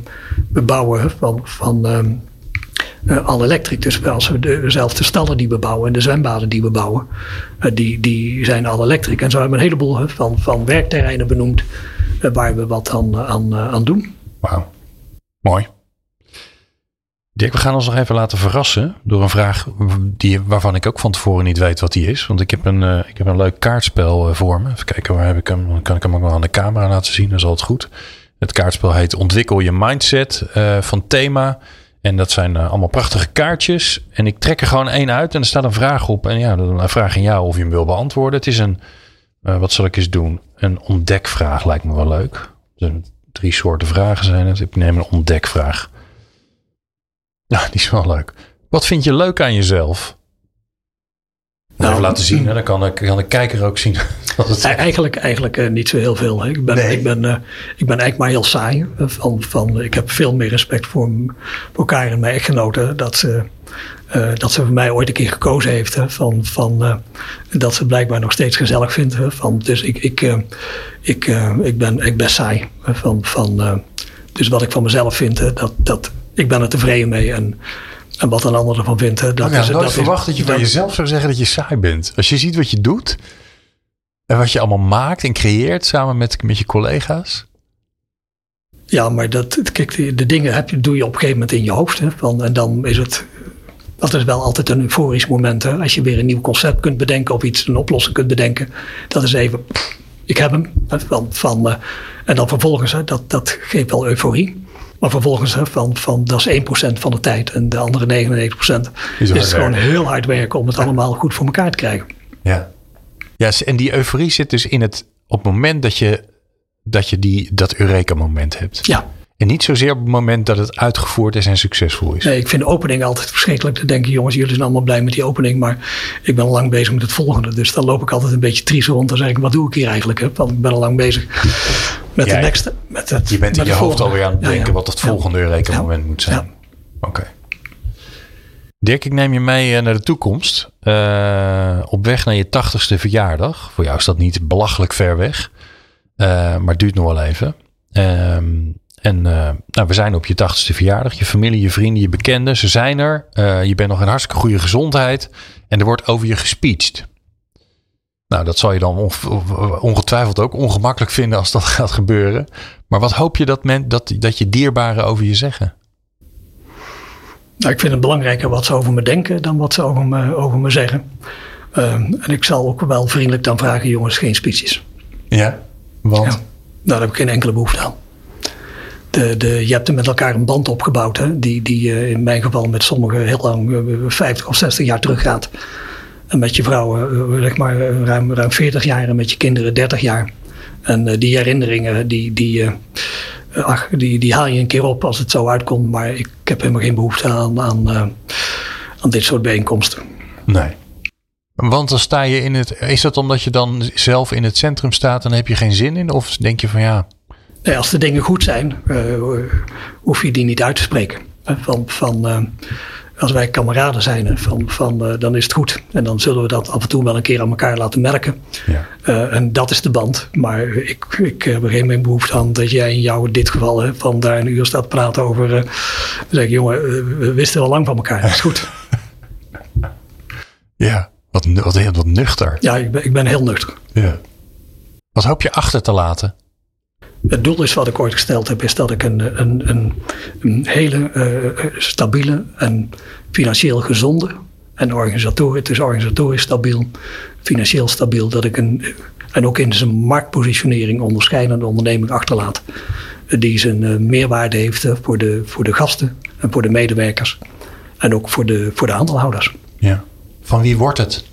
we bouwen van, van um, uh, al elektrisch. Dus als we dezelfde stallen die we bouwen en de zwembaden die we bouwen, die, die zijn al elektrisch. En zo hebben we een heleboel van, van werkterreinen benoemd waar we wat aan, aan, aan doen. Wauw, mooi. Dirk, we gaan ons nog even laten verrassen door een vraag die, waarvan ik ook van tevoren niet weet wat die is. Want ik heb een, uh, ik heb een leuk kaartspel uh, voor me. Even kijken, waar heb ik hem? Dan kan ik hem ook wel aan de camera laten zien, dat is altijd goed. Het kaartspel heet Ontwikkel je mindset uh, van thema. En dat zijn eh, allemaal prachtige kaartjes. En ik trek er gewoon één uit en er staat een vraag op. En ja, dan vraag aan jou of je hem wil beantwoorden. Het is een, wat zal ik eens doen? Een ontdekvraag lijkt me wel leuk. Er drie soorten vragen zijn het. Ik neem een ontdekvraag. Ja, die is wel leuk. Wat vind je leuk aan jezelf? Nou, even laten zien, hè? dan kan, ik, kan de kijker ook zien. Het... Eigenlijk, eigenlijk uh, niet zo heel veel. Hè. Ik, ben, nee. ik, ben, uh, ik ben eigenlijk maar heel saai. Van, van, ik heb veel meer respect voor, voor elkaar en mijn echtgenoten. Dat ze, uh, dat ze voor mij ooit een keer gekozen heeft. Hè, van, van, dat ze blijkbaar nog steeds gezellig vindt. Hè, van, dus ik, ik, ik, ik, ben, ik ben saai. Van, van, dus wat ik van mezelf vind, hè, dat, dat, ik ben er tevreden mee. En, en wat een ander ervan vindt. Hè, dat ja, is, nooit dat verwacht is, dat je van jezelf zou zeggen dat je saai bent. Als je ziet wat je doet en wat je allemaal maakt en creëert samen met, met je collega's. Ja, maar dat, kijk, de, de dingen heb je, doe je op een gegeven moment in je hoofd. Hè, van, en dan is het. Dat is wel altijd een euforisch moment. Hè, als je weer een nieuw concept kunt bedenken of iets, een oplossing kunt bedenken. Dat is even. Ik heb hem. Van, van, uh, en dan vervolgens, hè, dat, dat geeft wel euforie. Maar vervolgens hè, van, van dat is 1% van de tijd. En de andere 99% is, is gewoon heel hard werken om het allemaal goed voor elkaar te krijgen. Ja. Ja, en die euforie zit dus in het op het moment dat je, dat, je die, dat Eureka-moment hebt. Ja. En niet zozeer op het moment dat het uitgevoerd is en succesvol is. Nee, ik vind de opening altijd verschrikkelijk. te denken, jongens, jullie zijn allemaal blij met die opening. Maar ik ben al lang bezig met het volgende. Dus dan loop ik altijd een beetje triest rond. Dan zeg ik, wat doe ik hier eigenlijk? Hè? Want ik ben al lang bezig met Ja, de next. Met het, Je bent in je hoofd alweer aan het denken wat het volgende Eureka-moment moet zijn. Oké. Dirk, ik neem je mee eh, naar de toekomst. Eh, op weg naar je tachtigste verjaardag. Voor jou is dat niet belachelijk ver weg. Eh, maar het duurt nog wel even. Ehm, en nou, we zijn op je tachtigste verjaardag. Je familie, je vrienden, je bekenden, ze zijn er. Je bent nog in hartstikke goede gezondheid. En er wordt over je gespeecht. Nou, dat zal je dan onge- ongetwijfeld ook ongemakkelijk vinden als dat gaat gebeuren. Maar wat hoop je dat, men, dat, dat je dierbaren over je zeggen? Nou, ik vind het belangrijker wat ze over me denken dan wat ze over me, over me zeggen. Ehm, en ik zal ook wel vriendelijk dan vragen, jongens, geen speeches. Ja, want? Ja. Nou, daar heb ik geen enkele behoefte aan. De, de, je hebt er met elkaar een band opgebouwd, hè, die, die eh, in mijn geval met sommigen heel lang, eh, 50 of 60 jaar teruggaat. Met je vrouw, eh, zeg maar, eh, ruim, ruim 40 jaar en met je kinderen 30 jaar. En eh, die herinneringen, die, die, eh, ach, die, die haal je een keer op als het zo uitkomt. Maar ik, heb helemaal geen behoefte aan, aan, eh, aan dit soort bijeenkomsten. Nee. Want dan sta je in het. Is dat omdat je dan zelf in het centrum staat en heb je geen zin in? Of denk je van ja. Nee, als de dingen goed zijn, eh, hoef je die niet uit te spreken. Eh, Van, van, eh, als wij kameraden zijn, van, van, eh, dan is het goed. En dan zullen we dat af en toe wel een keer aan elkaar laten merken. Ja. Eh, en dat is de band. Maar ik, ik heb er geen behoefte aan dat jij in jou in dit geval hè, van daar een uur staat praten over. eh, zeg ik, jongen, we wisten wel lang van elkaar. Dat is goed. Ja. Wat, wat, wat nuchter. Ja, ik ben, ik ben heel nuchter. Ja. Wat hoop je achter te laten? Het doel is wat ik ooit gesteld heb, is dat ik een, een, een, een hele eh, stabiele en financieel gezonde en organisatorisch, is organisatorisch stabiel, financieel stabiel, dat ik een, en ook in zijn marktpositionering onderscheidende onderneming achterlaat. eh, Die zijn eh, meerwaarde heeft eh, voor de, voor de gasten en voor de medewerkers en ook voor de, voor de aandeelhouders. Ja. Van wie wordt het?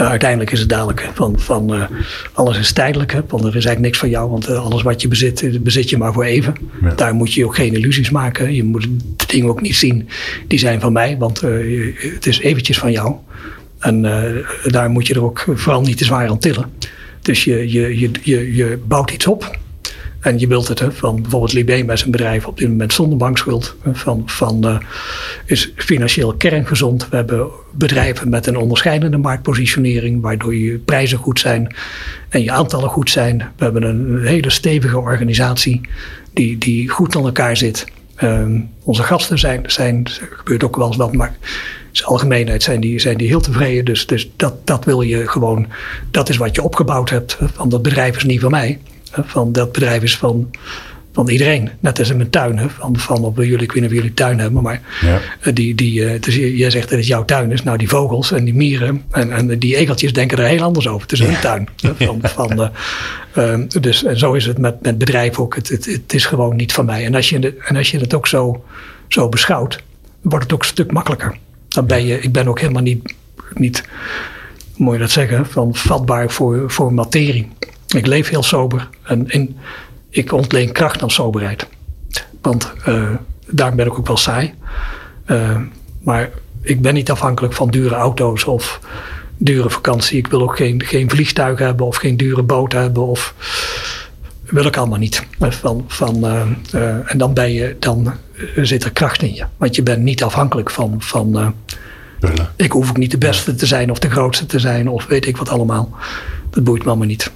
Uh, uiteindelijk is het dadelijk van, van uh, alles is tijdelijk. Hè, want er is eigenlijk niks van jou. Want uh, alles wat je bezit, eh, bezit je maar voor even. Ja. Daar moet je ook geen illusies maken. Je moet de dingen ook niet zien. Die zijn van mij. Want eh, het is eventjes van jou. En eh, daar moet je er ook vooral niet te zwaar aan tillen. Dus je, je, je, je, je bouwt iets op. En je wilt het, van bijvoorbeeld Libé met zijn bedrijf op dit moment zonder bankschuld. Van, van, eh, is financieel kerngezond. We hebben bedrijven met een onderscheidende marktpositionering, waardoor je prijzen goed zijn en je aantallen goed zijn. We hebben een hele stevige organisatie die, die goed aan elkaar zit. Ehm, onze gasten zijn, zijn, er gebeurt ook wel eens wat, maar in algemeenheid zijn die, zijn die heel tevreden. Dus, dus dat, dat wil je gewoon, dat is wat je opgebouwd hebt. Van dat bedrijf is niet van mij. Van dat bedrijf is van, van iedereen. Net als in mijn tuin. Hè? Van, van op jullie, ik weet niet of jullie tuin hebben, maar Ja. eh, die, die, eh, dus jij zegt dat het jouw tuin is. Nou, die vogels en die mieren en, en die egeltjes denken er heel anders over. Het is een tuin. Van, van, eh, dus en zo is het met, met bedrijven ook. Het, het, het is gewoon niet van mij. En als je, de- en als je het ook zo, zo beschouwt, wordt het ook een stuk makkelijker. Dan ben je, ik ben ook helemaal niet, niet moet je dat zeggen, van vatbaar voor, voor materie. Ik leef heel sober en, en ik ontleen kracht aan soberheid. Want uh, daarom ben ik ook wel saai. Uh, maar ik ben niet afhankelijk van dure auto's of dure vakantie. Ik wil ook geen, geen vliegtuig hebben of geen dure boot hebben. Of wil ik allemaal niet. Van, van, uh, uh, en dan, ben je, dan zit er kracht in je. Want je bent niet afhankelijk van. van ik hoef ook niet de beste te zijn of de grootste te zijn of weet ik wat allemaal. Dat boeit me allemaal niet.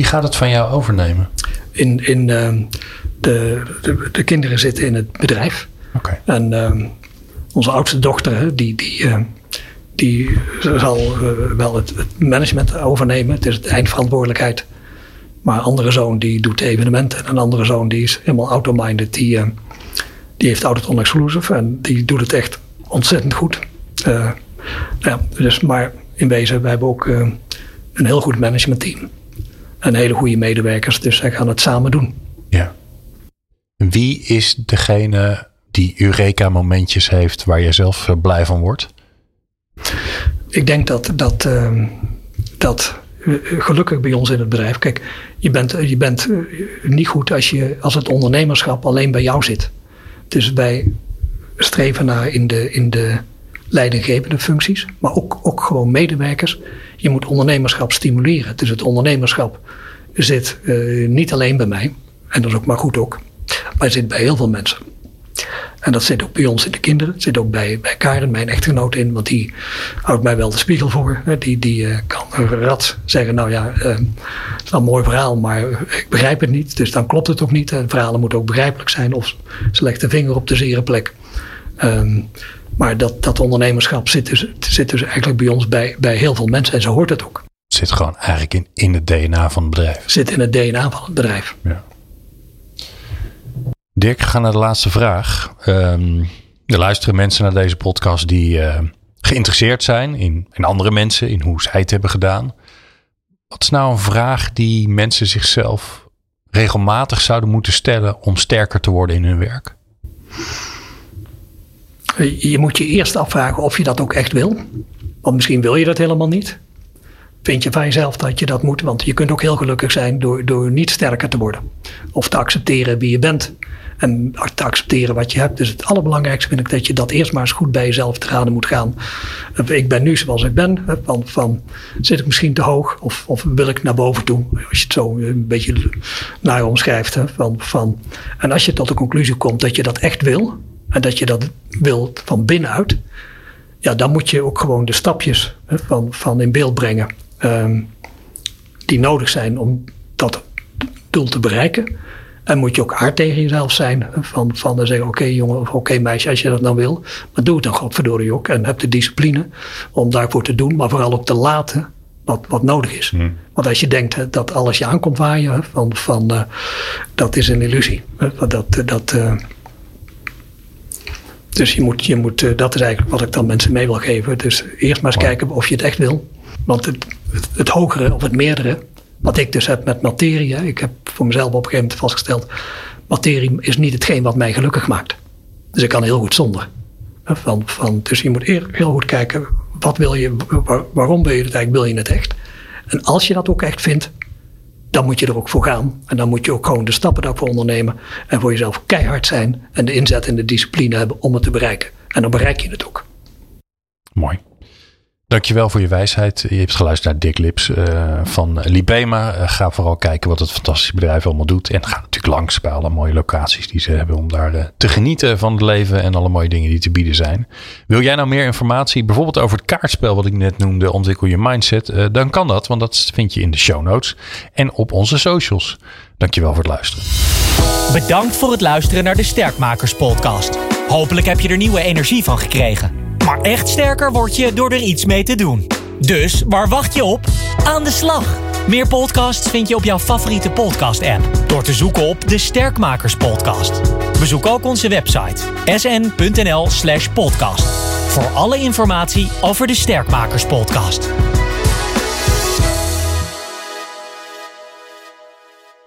Wie gaat het van jou overnemen? In, in, uh, de, de, de, kinderen zitten in het bedrijf. Okay. En uh, onze oudste dochter, die, die, uh, die zal wel het, het, management overnemen. Het is de eindverantwoordelijkheid. Maar een andere zoon die doet evenementen. En een andere zoon die is helemaal auto-minded. Die, die heeft Exclusive en die doet het echt ontzettend goed. ja, dus, maar in wezen, we hebben ook een heel goed managementteam en hele goede medewerkers. Dus zij gaan het samen doen. Ja. Wie is degene die Eureka-momentjes heeft waar je zelf eh, blij van wordt? Ik denk dat dat, uh, dat uh, gelukkig bij ons in het bedrijf. Kijk, je bent, je bent uh, niet goed als, je, als het ondernemerschap alleen bij jou zit. Dus wij streven naar in de, in de leidinggevende functies, maar ook, ook gewoon medewerkers. Je moet ondernemerschap stimuleren. Dus het ondernemerschap zit uh, niet alleen bij mij, en dat is ook maar goed ook, maar zit bij heel veel mensen. En dat zit ook bij ons in de kinderen. Zit ook bij, bij Karen, mijn echtgenoot, in. Want die houdt mij wel de spiegel voor. Die, die uh, kan rad zeggen, nou ja, uh, het is wel een mooi verhaal, maar ik begrijp het niet. Dus dan klopt het ook niet. En verhalen moeten ook begrijpelijk zijn. Of ze de vinger op de zere plek. Um, maar dat, dat ondernemerschap zit dus, zit dus eigenlijk bij ons bij, bij heel veel mensen. En zo hoort het ook. Het zit gewoon eigenlijk in, in het DNA van het bedrijf. Zit in het DNA van het bedrijf. Ja. Dirk, we gaan naar de laatste vraag. Um, er luisteren mensen naar deze podcast die uh, geïnteresseerd zijn in, in andere mensen, in hoe zij het hebben gedaan. Wat is nou een vraag die mensen zichzelf regelmatig zouden moeten stellen om sterker te worden in hun werk? Je moet je eerst afvragen of je dat ook echt wil. Want misschien wil je dat helemaal niet. Vind je van jezelf dat je dat moet? Want je kunt ook heel gelukkig zijn door, door niet sterker te worden. Of te accepteren wie je bent. En te accepteren wat je hebt. Dus het allerbelangrijkste vind ik dat je dat eerst maar eens goed bij jezelf te raden moet gaan. Ik ben nu zoals ik ben. Van, van zit ik misschien te hoog? Of, of wil ik naar boven toe? Als je het zo een beetje naar omschrijft. Van, van, en als je tot de conclusie komt dat je dat echt wil en dat je dat wilt van binnenuit, ja, dan moet je ook gewoon de stapjes hè, van, van in beeld brengen um, die nodig zijn om dat doel te bereiken. En moet je ook hard tegen jezelf zijn. Van, van dan zeggen, oké okay, jongen of oké okay, meisje, als je dat nou wil. Maar doe het dan godverdorie ook. En heb de discipline om daarvoor te doen. Maar vooral ook te laten wat, wat nodig is. Hmm. Want als je denkt dat alles je aankomt waaien. Van, van, uh, dat is een illusie. Dat, dat, uh, dus je moet, je moet, uh, dat is eigenlijk wat ik dan mensen mee wil geven. Dus eerst maar eens kijken of je het echt wil. Want het, het, het, hogere of het meerdere, wat ik dus heb met materie. Ik heb voor mezelf op een gegeven moment vastgesteld. Materie is niet hetgeen wat mij gelukkig maakt. Dus ik kan heel goed zonder. Van, van, dus je moet heel goed kijken, wat wil je, waar, waarom wil je het eigenlijk, wil je het echt? En als je dat ook echt vindt, dan moet je er ook voor gaan. En dan moet je ook gewoon de stappen daarvoor ondernemen. En voor jezelf keihard zijn. En de inzet en de discipline hebben om het te bereiken. En dan bereik je het ook. Mooi. Dankjewel voor je wijsheid. Je hebt geluisterd naar Dick Lips uh, van Libema. Uh, ga vooral kijken wat het fantastische bedrijf allemaal doet. En ga natuurlijk langs bij alle mooie locaties die ze hebben om daar uh, te genieten van het leven en alle mooie dingen die te bieden zijn. Wil jij nou meer informatie, bijvoorbeeld over het kaartspel wat ik net noemde, ontwikkel je mindset, dan kan dat, want dat vind je in de show notes en op onze socials. Dankjewel voor het luisteren. Bedankt voor het luisteren naar de Sterkmakers podcast. Hopelijk heb je er nieuwe energie van gekregen. Maar echt sterker word je door er iets mee te doen. Dus waar wacht je op? Aan de slag! Meer podcasts vind je op jouw favoriete podcast-app door te zoeken op de Sterkmakers Podcast. Bezoek ook onze website sn.nl/podcast voor alle informatie over de Sterkmakers Podcast.